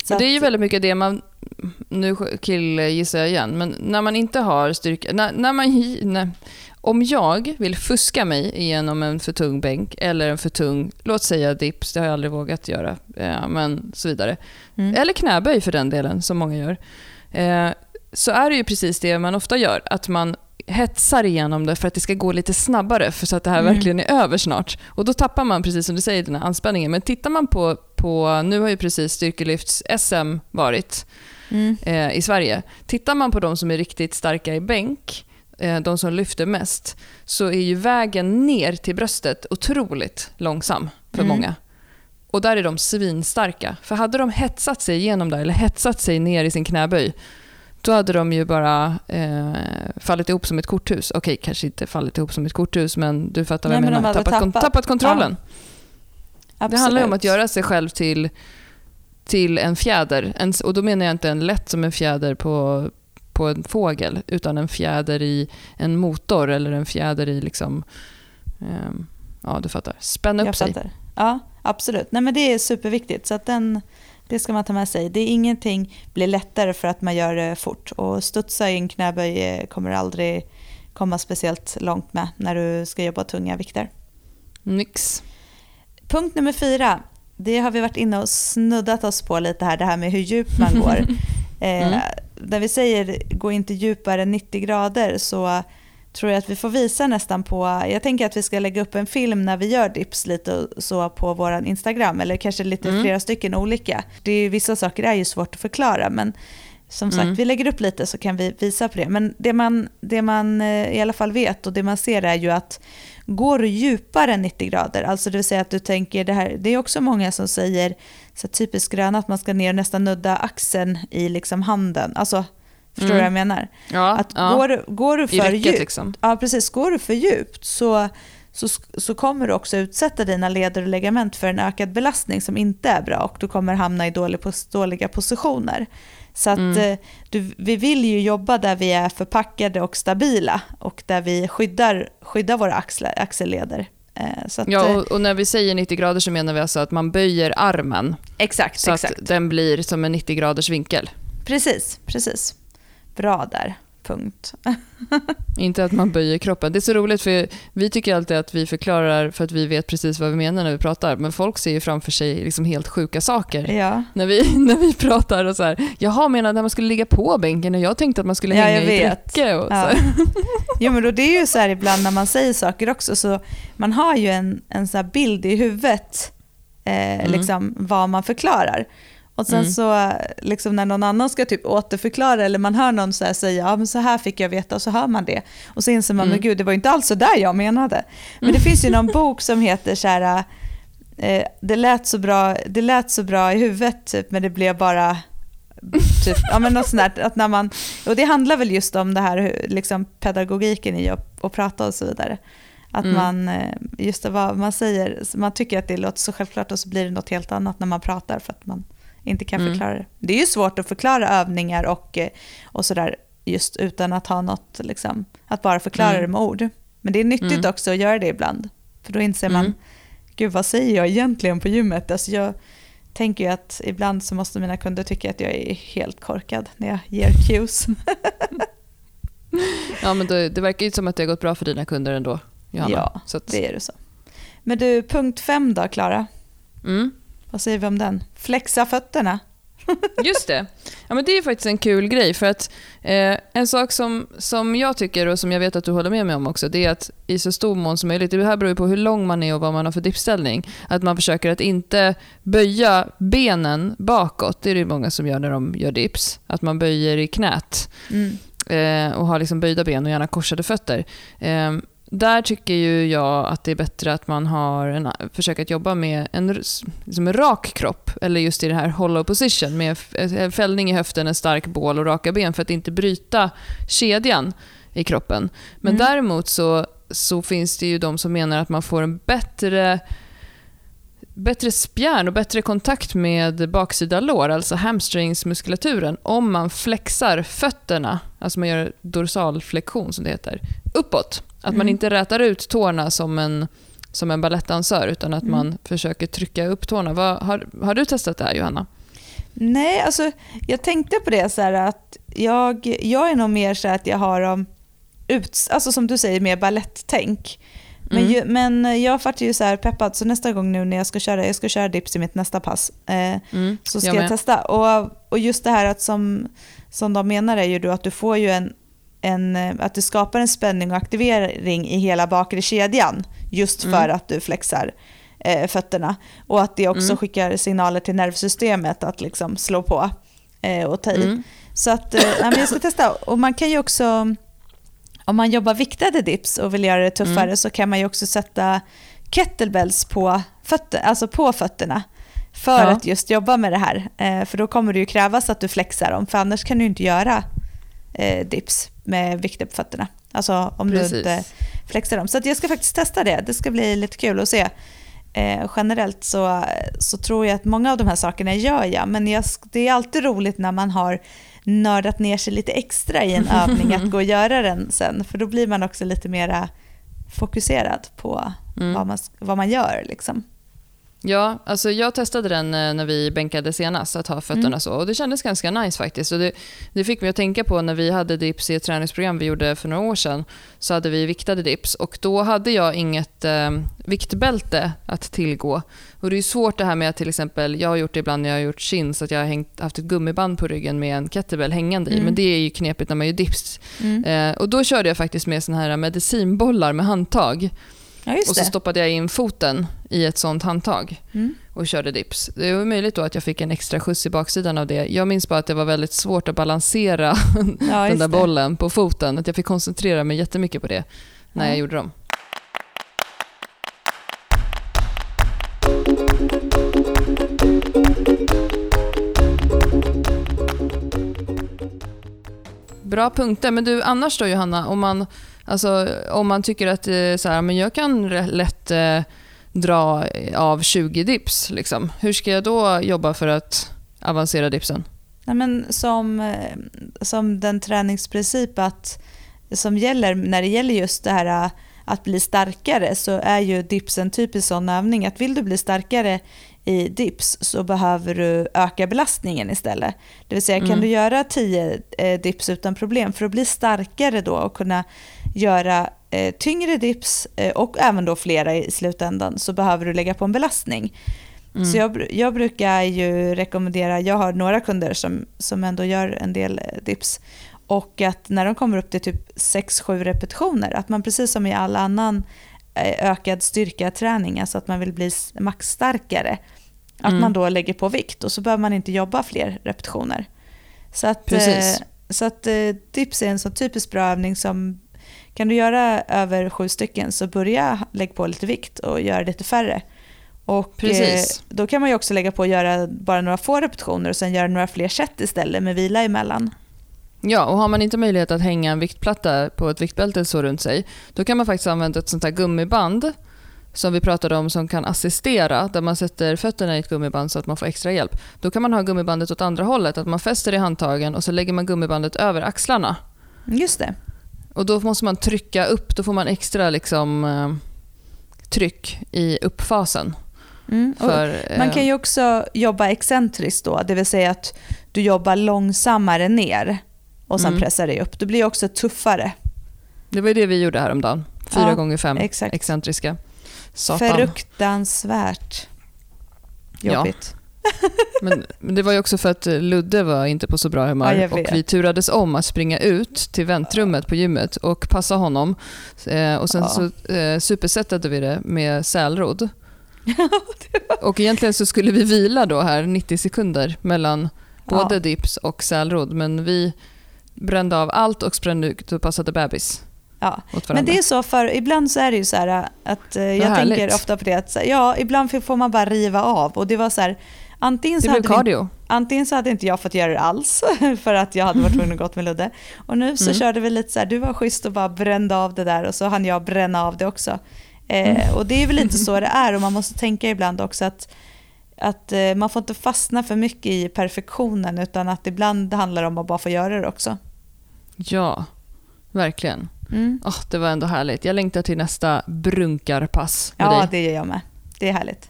Så det är ju väldigt mycket det man, nu killgissar jag igen, men när man inte har styrka, när, när man, när, om jag vill fuska mig igenom en för tung bänk eller en för tung, låt säga dips, det har jag aldrig vågat göra, eh, men så vidare. Mm. Eller knäböj för den delen, som många gör. Eh, så är det ju precis det man ofta gör, att man hetsar igenom det för att det ska gå lite snabbare, för så att det här mm. verkligen är över snart. Och då tappar man, precis som du säger, den här anspänningen. Men tittar man på, på nu har ju precis styrkelyfts-SM varit mm. eh, i Sverige. Tittar man på de som är riktigt starka i bänk, eh, de som lyfter mest, så är ju vägen ner till bröstet otroligt långsam för mm. många. Och där är de svinstarka. För hade de hetsat sig igenom där, eller hetsat sig ner i sin knäböj, då hade de ju bara eh, fallit ihop som ett korthus. Okej, kanske inte fallit ihop som ett korthus, men du fattar vad jag menar. Tappat, tappat. Kon tappat, kontrollen. Ja. Det handlar om att göra sig själv till, till en fjäder. En, och då menar jag inte en lätt som en fjäder på, på en fågel, utan en fjäder i en motor eller en fjäder i liksom... Eh, ja, du fattar. Spänna upp jag sig. Fattar. Ja, absolut. Nej, men det är superviktigt. Så att den det ska man ta med sig. Det är ingenting blir lättare för att man gör det fort. Och studsa i en knäböj eh, kommer aldrig komma speciellt långt med när du ska jobba tunga vikter. Nix. Punkt nummer fyra. Det har vi varit inne och snuddat oss på lite här, det här med hur djupt man går. eh, mm. När vi säger gå inte djupare än 90 grader så tror jag att vi får visa nästan på, jag tänker att vi ska lägga upp en film när vi gör dips lite så på vår Instagram, eller kanske lite mm. flera stycken olika. Det är, vissa saker är ju svårt att förklara, men som sagt, mm. vi lägger upp lite så kan vi visa på det. Men det man, det man eh, i alla fall vet och det man ser är ju att går du djupare än 90 grader, alltså det vill säga att du tänker, det här, det är också många som säger, så typiskt gröna, att man ska ner och nästan nudda axeln i liksom handen. Alltså Förstår du mm. vad jag menar? Ja, att ja. Går, går du för räcket, djupt, liksom. ja, precis, går du för djupt så, så, så kommer du också utsätta dina leder och ligament för en ökad belastning som inte är bra och du kommer hamna i dålig, dåliga positioner. Så att mm. Eh, du, vi vill ju jobba där vi är förpackade och stabila och där vi skyddar, skyddar våra axlar, axelleder. Eh, att, ja, och, och, när vi säger 90 grader så menar vi alltså att man böjer armen. Exakt, så exakt. att den blir som en 90 graders vinkel. Precis, precis bra där. Punkt. Inte att man böjer kroppen. Det är så roligt för vi tycker alltid att vi förklarar för att vi vet precis vad vi menar när vi pratar. Men folk ser ju framför sig liksom helt sjuka saker ja. när, vi, när vi pratar. och så här. Jaha, menade att man skulle ligga på bänken och jag tänkte att man skulle hänga ja, i ett räcke. Och ja. jo, men då det är ju så här ibland när man säger saker också. Så man har ju en, en så bild i huvudet eh, mm. liksom, vad man förklarar. Och sen mm. så liksom när någon annan ska typ återförklara eller man hör någon så säga ja men så här fick jag veta och så hör man det. Och så inser man mm. men gud det var inte alls så där jag menade. Men det finns ju någon bok som heter så här, eh, det, lät så bra, det lät så bra i huvudet typ, men det blev bara Typ, ja, men något sånt där, att när man, och det handlar väl just om det här liksom pedagogiken i att, att prata och så vidare. Att mm. man, eh, just det, vad man säger, man tycker att det låter så självklart och så blir det något helt annat när man pratar för att man inte kan mm. förklara det. Det är ju svårt att förklara övningar och, eh, och sådär just utan att ha något, liksom, att bara förklara mm. det med ord. Men det är nyttigt mm. också att göra det ibland. För då inser man, mm. gud vad säger jag egentligen på gymmet? Alltså jag tänker ju att ibland så måste mina kunder tycka att jag är helt korkad när jag ger cues. ja, men det, det verkar ju som att det har gått bra för dina kunder ändå, Johanna. Ja, att, det är det så. Men du, punkt fem då, Klara? mm. Vad säger vi om den? Flexa fötterna. Just det. Ja, men det är faktiskt en kul grej. för att eh, En sak som, som jag tycker och som jag vet att du håller med mig om också, det är att i så stor mån som möjligt, det här beror ju på hur lång man är och vad man har för dippställning, att man försöker att inte böja benen bakåt. Det är det många som gör när de gör dips. Att man böjer i knät Mm. eh, och har liksom böjda ben och gärna korsade fötter. Eh, där tycker ju jag att det är bättre att man har en, försöker att jobba med en, liksom en rak kropp, eller just i det här hollow position, med en fällning i höften, en stark bål och raka ben för att inte bryta kedjan i kroppen. Men Mm. däremot så, så finns det ju de som menar att man får en bättre bättre spjärn och bättre kontakt med baksida lår, alltså hamstringsmuskulaturen, om man flexar fötterna, alltså man gör dorsalflexion som det heter, uppåt. Att man Mm. inte rätar ut tårna som en, som en balettdansör, utan att Mm. man försöker trycka upp tårna. Vad, har, har du testat det här, Johanna? Nej, alltså jag tänkte på det så här att jag, jag är nog mer så att jag har dem ut, alltså som du säger, mer baletttänk. Men, Mm. ju, men jag vart ju så här peppad, så nästa gång nu när jag ska köra, jag ska köra dips i mitt nästa pass, eh, Mm, så ska jag jag, testa. Och, och just det här att som, som de menar är ju då att du får ju en, en, eh, att du skapar en spänning och aktivering i hela bakre kedjan just för Mm. att du flexar eh, fötterna. Och att det också Mm. skickar signaler till nervsystemet att liksom slå på eh, och ta i. Mm. Så att, eh, jag ska testa. Och man kan ju också, om man jobbar viktade dips och vill göra det tuffare Mm. så kan man ju också sätta kettlebells på, fötter, alltså på fötterna för Ja. att just jobba med det här. Eh, för då kommer det ju krävas att du flexar dem, för annars kan du inte göra eh, dips med vikter på fötterna. Alltså om Precis. du inte flexar dem. Så att jag ska faktiskt testa det. Det ska bli lite kul att se. Eh, generellt så, så tror jag att många av de här sakerna gör jag, men jag, det är alltid roligt när man har nördat ner sig lite extra i en övning att gå och göra den sen, för då blir man också lite mera fokuserad på Mm. vad, man, vad man gör. Liksom. Ja, alltså jag testade den eh, när vi bänkade senast, att ha fötterna Mm. så. Och det kändes ganska nice faktiskt. Och det, det fick mig att tänka på när vi hade dips i ett träningsprogram vi gjorde för några år sedan. Så hade vi viktade dips och då hade jag inget eh, viktbälte att tillgå. Och det är svårt det här med att till exempel, jag har gjort det ibland när jag har gjort chins, att jag har hängt, haft ett gummiband på ryggen med en kettlebell hängande i. Mm. Men det är ju knepigt när man gör dips. Mm. Eh, och då körde jag faktiskt med såna här medicinbollar med handtag. Ja, Och så stoppade jag in foten i ett sånt handtag Mm. och körde dips. Det var möjligt då att jag fick en extra skjuts i baksidan av det. Jag minns bara att det var väldigt svårt att balansera Ja, den där bollen på foten. Att jag fick koncentrera mig jättemycket på det när Ja. jag gjorde dem. Bra punkter. Men du, annars då Johanna, om man, alltså, om man tycker att eh, så här, men jag kan lätt eh, dra av 20 dips, liksom. hur ska jag då jobba för att avancera dipsen? Nej, men som, som den träningsprincip att, som gäller när det gäller just det här eh, att bli starkare så är ju dips en typisk sån övning att vill du bli starkare i dips så behöver du öka belastningen istället. Det vill säga kan Mm. du göra 10 eh, dips utan problem för att bli starkare då och kunna göra eh, tyngre dips eh, och även då flera i slutändan så behöver du lägga på en belastning. Mm. Så jag, jag brukar ju rekommendera, jag har några kunder som, som ändå gör en del eh, dips. Och att när de kommer upp till typ 6-7 repetitioner, att man precis som i all annan eh, ökad styrkaträning, alltså att man vill bli maxstarkare, att Mm. man då lägger på vikt och så behöver man inte jobba fler repetitioner. Så att, Precis. eh, så att dips är en så typiskt bra övning som kan du göra över sju stycken så börja lägga på lite vikt och göra lite färre. Och Precis. eh, då kan man ju också lägga på att göra bara några få repetitioner och sen göra några fler set istället med vila emellan. Ja, och har man inte möjlighet att hänga en viktplatta på ett viktbälte så runt sig, då kan man faktiskt använda ett sånt här gummiband som vi pratade om som kan assistera, där man sätter fötterna i ett gummiband så att man får extra hjälp. Då kan man ha gummibandet åt andra hållet, att man fäster i handtagen och så lägger man gummibandet över axlarna. Just det. Och då måste man trycka upp, då får man extra liksom, eh, tryck i uppfasen. Mm. För, Man eh, kan ju också jobba excentriskt då, det vill säga att du jobbar långsammare ner och sen Mm. pressar dig upp. Du blir också tuffare. Det var ju det vi gjorde häromdagen. Fyra Ja, gånger fem exakt. excentriska. Satan. Fruktansvärt Ja. Men, men det var ju också för att eh, Ludde var inte på så bra humör Ja, och vi turades om att springa ut till väntrummet på gymmet och passa honom. Eh, och sen Ja. så eh, supersättade vi det med sälrodd. Och egentligen så skulle vi vila då här 90 sekunder mellan både Ja. dips och sälrodd men vi brände av allt och sprang ut och passade bebis Ja. Men det är så, för ibland så är det ju så här att eh, jag tänker ofta på det att ja, ibland får man bara riva av och det var så här, antingen det så, blev hade vi, cardio. antingen så hade inte jag fått göra det alls för att jag hade varit tvungen att gå med Ludde och nu så Mm. körde vi lite så här, du var schysst och bara brände av det där och så hann jag bränna av det också. Mm. Eh, och det är väl lite så det är och man måste tänka ibland också att att eh, man får inte fastna för mycket i perfektionen utan att ibland handlar det om att bara få göra det också. Ja, verkligen. Mm. Åh, det var ändå härligt. Jag längtar till nästa brunkarpass med Ja, dig. det gör jag med. Det är härligt.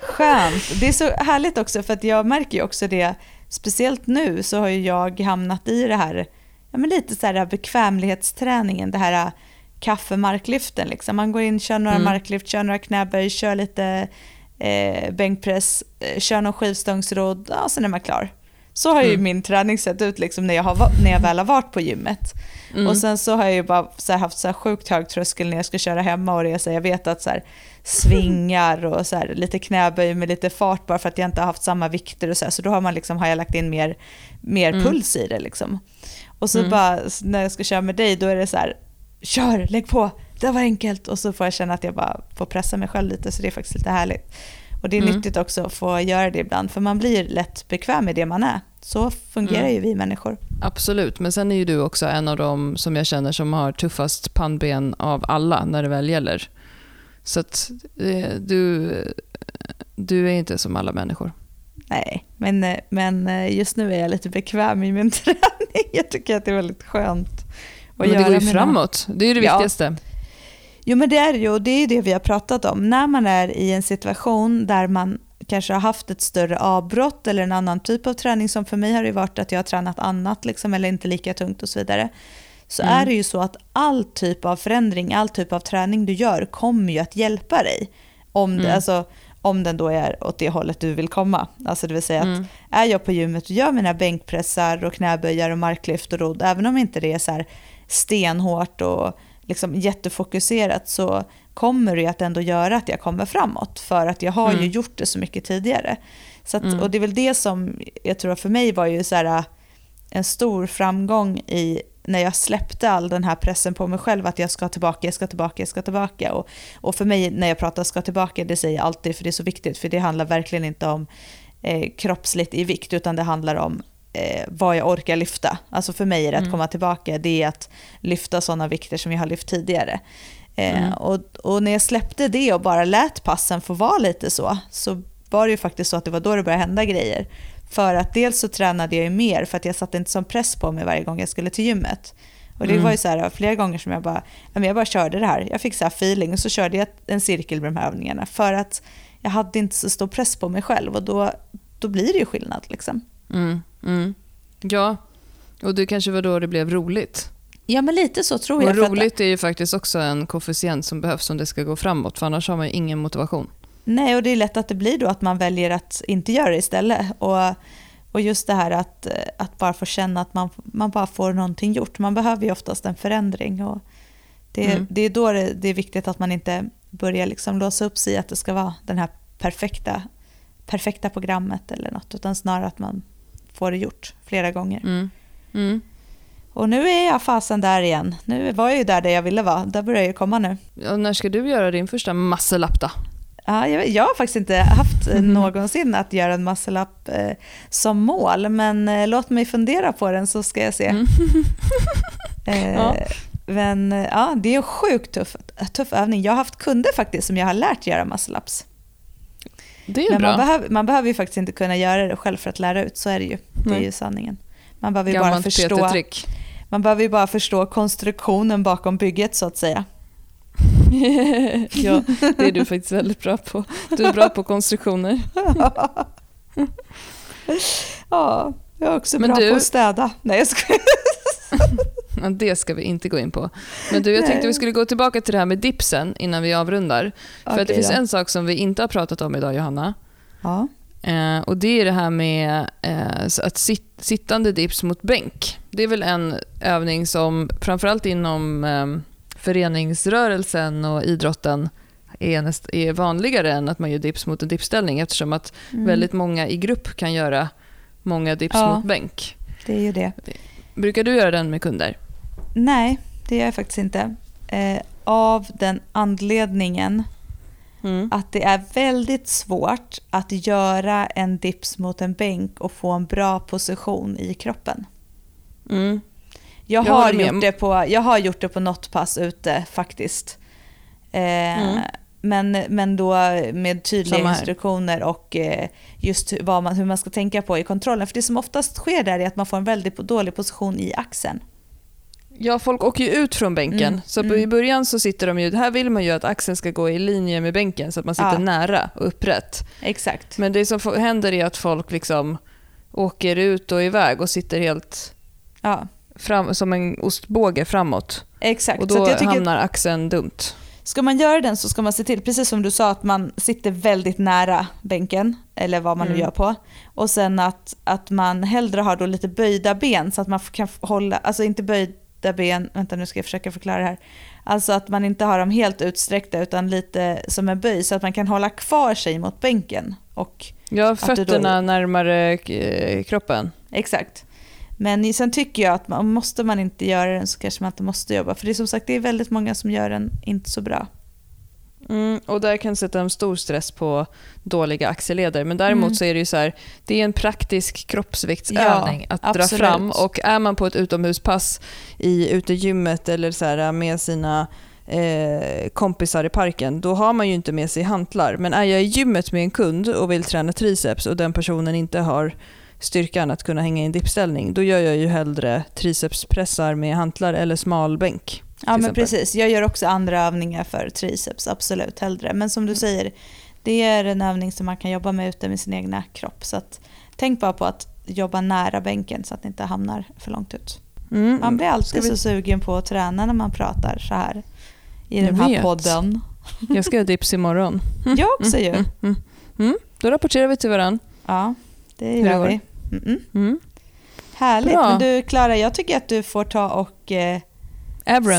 Skönt. Det är så härligt också för att jag märker ju också det, speciellt nu så har ju jag hamnat i det här, ja men lite så här bekvämlighetsträningen, det här kaffemarklyften liksom. Man går in, kör några Mm. marklyft, kör några knäböj, kör lite eh, bänkpress, eh, kör någon skivstångsrodd, ja sen är man klar. Så har ju Mm. min träning sett ut liksom när, jag har, när jag väl har varit på gymmet. Mm. Och sen så har jag ju bara så haft så här sjukt hög tröskel när jag ska köra hemma och resa. Jag vet att så här, svingar och så här, lite knäböj med lite fart bara för att jag inte har haft samma vikter och så här. Så då har, man liksom, har jag lagt in mer, mer Mm. puls i det liksom. Och så Mm. bara när jag ska köra med dig då är det så här, kör, lägg på, det var enkelt. Och så får jag känna att jag bara får pressa mig själv lite så det är faktiskt lite härligt. Och det är Mm. nyttigt också att få göra det ibland för man blir lätt bekväm med det man är. Så fungerar Mm. ju vi människor. Absolut, men sen är ju du också en av dem som jag känner som har tuffast pannben av alla när det väl gäller. Så att eh, du, du är inte som alla människor. Nej, men, eh, men eh, just nu är jag lite bekväm i min träning. Jag tycker att det är väldigt skönt att Men det går ju mina- framåt, det är ju det Ja. viktigaste. Jo men det är ju och det är det vi har pratat om. När man är i en situation där man kanske har haft ett större avbrott eller en annan typ av träning som för mig har det varit att jag har tränat annat liksom, eller inte lika tungt och så vidare. Så Mm. är det ju så att all typ av förändring, all typ av träning du gör kommer ju att hjälpa dig. Om, det, Mm. alltså, om den då är åt det hållet du vill komma. Alltså det vill säga att Mm. är jag på gymmet och gör mina bänkpressar och knäböjar och marklyft och rodd, även om inte det är så stenhårt och liksom jättefokuserat så kommer det att ändå göra att jag kommer framåt för att jag har ju Mm. gjort det så mycket tidigare. Så att, Mm. Och det är väl det som jag tror för mig var ju så här, en stor framgång i när jag släppte all den här pressen på mig själv att jag ska tillbaka, jag ska tillbaka, jag ska tillbaka. Och, och för mig när jag pratar ska tillbaka, det säger jag alltid för det är så viktigt för det handlar verkligen inte om eh, kroppsligt i vikt utan det handlar om eh, vad jag orkar lyfta. Alltså för mig är det att Mm. komma tillbaka, det är att lyfta sådana vikter som jag har lyft tidigare. Eh, Mm. och, och när jag släppte det och bara lät passen få vara lite så, så var det ju faktiskt så att det var då det började hända grejer. För att dels så tränade jag ju mer för att jag satte inte som press på mig varje gång jag skulle till gymmet. Och det Mm. var ju så här flera gånger som jag bara, jag bara körde det här. Jag fick så här feeling och så körde jag en cirkel med de här övningarna för att jag hade inte så stor press på mig själv och då, då blir det ju skillnad liksom. Mm. Mm. Ja, och det kanske var då det blev roligt. Ja men lite så tror jag. Och att- roligt är ju faktiskt också en koefficient som behövs om det ska gå framåt, för annars har man ju ingen motivation. Nej, och det är lätt att det blir då att man väljer att inte göra det istället. Och, och just det här att, att bara få känna att man, man bara får någonting gjort. Man behöver ju oftast en förändring. Och det, Mm. det är då det, det är viktigt att man inte börjar liksom låsa upp sig i att det ska vara den här perfekta, perfekta programmet eller något. Utan snarare att man får det gjort flera gånger. Mm. Mm. Och nu är jag fasen där igen. Nu var jag ju där, där jag ville vara. Där börjar jag komma nu. Ja, när ska du göra din första muscle-up då? Ja, jag, jag har faktiskt inte haft eh, Mhm. någonsin att göra en muscle-up eh, som mål, men eh, låt mig fundera på den så ska jag se. Mm. Eh, Ja. Men ja, det är en sjukt tuff, tuff övning. Jag har haft kunder faktiskt som jag har lärt göra muscle-ups. Det är Men bra. man behöver, man behöver ju faktiskt inte kunna göra det själv för att lära ut, så är det ju. Det är ju sanningen. Man behöver ju bara förstå, man behöver bara förstå konstruktionen bakom bygget så att säga. ja, det är du faktiskt väldigt bra på. Du är bra på konstruktioner. ja, Jag är också Men bra du... på att städa. Nej, jag skojar. Ja, det ska vi inte gå in på. Men du, jag tänkte vi skulle gå tillbaka till det här med dipsen innan vi avrundar. För okay, att det finns en sak som vi inte har pratat om idag, Johanna. Ja. Eh, och Det är det här med eh, att sit, sittande dips mot bänk. Det är väl en övning som framförallt inom eh, föreningsrörelsen och idrotten är, näst, är vanligare än att man gör dips mot en dipställning eftersom att mm. väldigt många i grupp kan göra många dips ja, mot bänk. Det är ju det. Brukar du göra den med kunder? Nej, det gör jag faktiskt inte. Eh, av den anledningen mm. att det är väldigt svårt att göra en dips mot en bänk och få en bra position i kroppen. Mm. Jag, jag, har gjort det på, jag har gjort det på något pass ute faktiskt. Eh, mm. men, men då med tydliga instruktioner och eh, just vad man, hur man ska tänka på i kontrollen. För det som oftast sker där är att man får en väldigt dålig position i axeln. Ja, folk åker ju ut från bänken. Mm. Så mm. i början så sitter de ju, här vill man ju att axeln ska gå i linje med bänken så att man sitter ja. nära och upprätt. Exakt. Men det som händer är att folk liksom åker ut och iväg och sitter helt ja. Fram, som en ostbåge framåt. Exakt. Och då hamnar axeln dumt. Ska man göra den så ska man se till, precis som du sa, att man sitter väldigt nära bänken, eller vad man mm. nu gör på. Och sen att, att man hellre har då lite böjda ben så att man kan hålla, alltså inte böjda ben, vänta nu ska jag försöka förklara det här. Alltså att man inte har dem helt utsträckta utan lite som en böj så att man kan hålla kvar sig mot bänken. Och ja, fötterna då... närmare eh, kroppen. Exakt. Men sen tycker jag att man, måste man inte göra den så kanske man inte måste jobba. För det är som sagt det är väldigt många som gör den inte så bra. Mm, och där kan sätta en stor stress på dåliga axelleder. Men däremot mm. så är det ju så här, det är en praktisk kroppsviktsövning ja, att absolut. dra fram. Och är man på ett utomhuspass i utegymmet eller så här, med sina eh, kompisar i parken, då har man ju inte med sig hantlar. Men är jag i gymmet med en kund och vill träna triceps och den personen inte har styrkan att kunna hänga i en dippställning, då gör jag ju hellre tricepspressar med hantlar eller smalbänk. Ja men exempel. precis, jag gör också andra övningar för triceps, absolut hellre. Men som du mm. säger, det är en övning som man kan jobba med ute med sin egna kropp. Så att, tänk bara på att jobba nära bänken så att det inte hamnar för långt ut. Mm. Man blir alltid vi... så sugen på att träna när man pratar så här i den här vet. podden. Jag ska göra dips imorgon. Jag också ju. Mm, mm, mm. Då rapporterar vi till varandra. Ja, det gör vi. Mm, mm. Härligt. Bra. Men du Klara, jag tycker att du får ta och eh,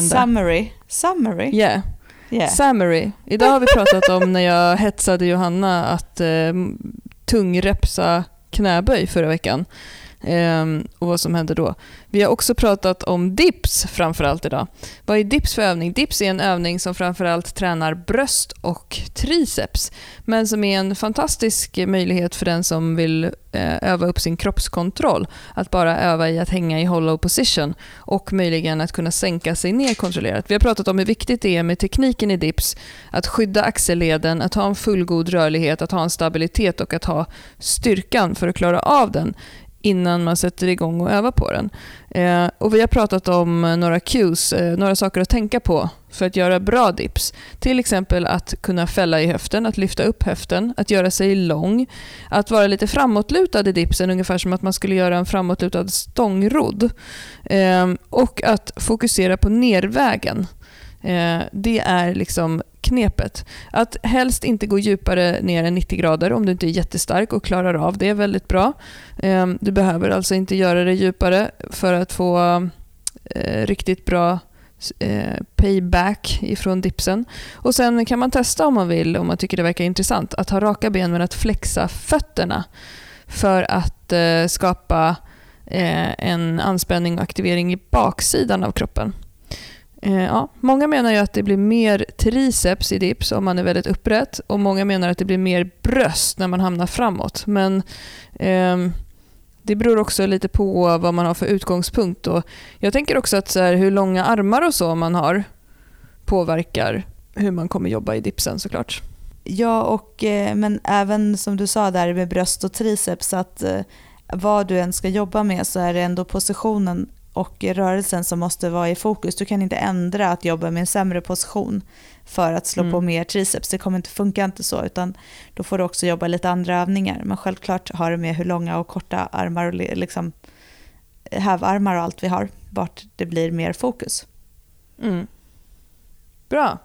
summary. Summary? Yeah. yeah. Summary. Idag har vi pratat om när jag hetsade Johanna att eh, tungrepsa knäböj förra veckan. Ehm, och vad som händer då. Vi har också pratat om dips framförallt idag. Vad är dips för övning? Dips är en övning som framförallt tränar bröst och triceps, men som är en fantastisk möjlighet för den som vill eh, öva upp sin kroppskontroll. Att bara öva i att hänga i hollow position och möjligen att kunna sänka sig ner kontrollerat. Vi har pratat om hur viktigt det är med tekniken i dips, att skydda axelleden, att ha en fullgod rörlighet, att ha en stabilitet och att ha styrkan för att klara av den innan man sätter igång och övar på den. Eh, och vi har pratat om några cues, eh, några saker att tänka på för att göra bra dips. Till exempel att kunna fälla i höften, att lyfta upp höften, att göra sig lång, att vara lite framåtlutad i dipsen, ungefär som att man skulle göra en framåtlutad stångrodd. Eh, och att fokusera på nervägen. Eh, det är liksom knepet. Att helst inte gå djupare ner än 90 grader om du inte är jättestark och klarar av det väldigt bra. Ehm, du behöver alltså inte göra det djupare för att få eh, riktigt bra eh, payback ifrån dipsen. Och Sen kan man testa om man vill, om man tycker det verkar intressant, att ha raka ben men att flexa fötterna för att eh, skapa en anspänning och aktivering i baksidan av kroppen. Eh, ja, många menar ju att det blir mer triceps i dips om man är väldigt upprätt och många menar att det blir mer bröst när man hamnar framåt. Men eh, det beror också lite på vad man har för utgångspunkt. Och jag tänker också att så här, hur långa armar och så man har påverkar hur man kommer jobba i dipsen såklart. Ja, och, eh, men även som du sa där med bröst och triceps, att eh, vad du än ska jobba med så är det ändå positionen och rörelsen som måste vara i fokus. Du kan inte ändra att jobba med en sämre position för att slå Mm. på mer triceps. Det kommer inte funka inte så, utan då får du också jobba lite andra övningar. Men självklart har det med hur långa och korta armar och li- liksom hävarmar och allt vi har, vart det blir mer fokus. Mm. Bra.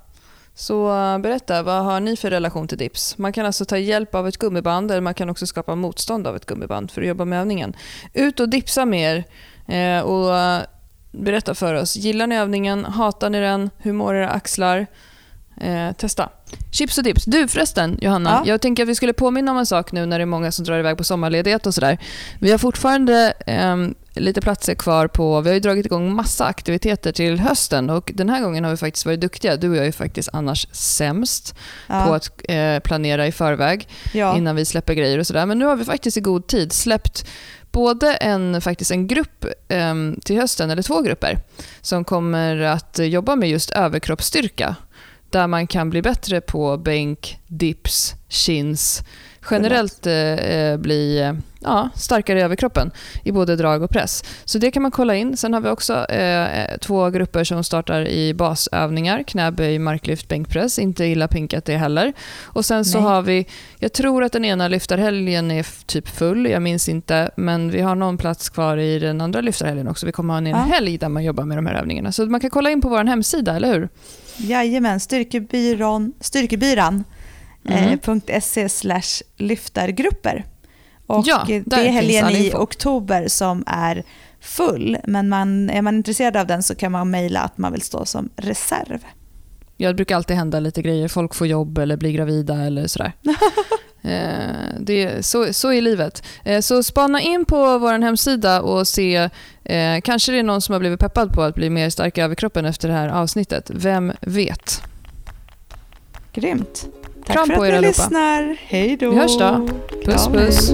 Så eh, berätta, vad har ni för relation till dips? Man kan alltså ta hjälp av ett gummiband eller man kan också skapa motstånd av ett gummiband för att jobba med övningen. Ut och dipsa mer eh, och eh, berätta för oss. Gillar ni övningen? Hatar ni den? Hur mår era axlar? Eh, testa. Chips och dips. Du förresten, Johanna. Ja. Jag tänker att vi skulle påminna om en sak nu när det är många som drar iväg på sommarledighet och sådär. Vi har fortfarande ehm, lite platser kvar på... Vi har ju dragit igång massa aktiviteter till hösten och den här gången har vi faktiskt varit duktiga. Du och jag är faktiskt annars sämst Ja, på att eh, planera i förväg ja. innan vi släpper grejer och sådär. Men nu har vi faktiskt i god tid släppt både en, faktiskt en grupp eh, till hösten, eller två grupper, som kommer att jobba med just överkroppsstyrka. Där man kan bli bättre på bänk, dips, chins. Generellt eh, eh, bli eh, ja, starkare i överkroppen i både drag och press. Så det kan man kolla in. Sen har vi också eh, två grupper som startar i basövningar. Knäböj, marklyft, bänkpress. Inte illa pinkat det heller. Och sen så Nej. har vi, jag tror att den ena lyftarhelgen är typ full, jag minns inte. Men vi har någon plats kvar i den andra lyftarhelgen också. Vi kommer ha en Ja. helg där man jobbar med de här övningarna. Så man kan kolla in på vår hemsida, eller hur? Jajamän, styrkebyrån, styrkebyran Mm. eh, .se slash lyftargrupper. Och Ja, det är helgen i oktober som är full, men man, är man intresserad av den så kan man mejla att man vill stå som reserv. Ja, det brukar alltid hända lite grejer. Folk får jobb eller blir gravida eller sådär. Eh, det är, så, så är livet. Eh, så spana in på vår hemsida och se, eh, kanske det är någon som har blivit peppad på att bli mer stark i överkroppen efter det här avsnittet. Vem vet? Grymt. Tack Kram för på att er ni allihopa. lyssnar. Hej då. Vi hörs då. Puss, Kram. puss.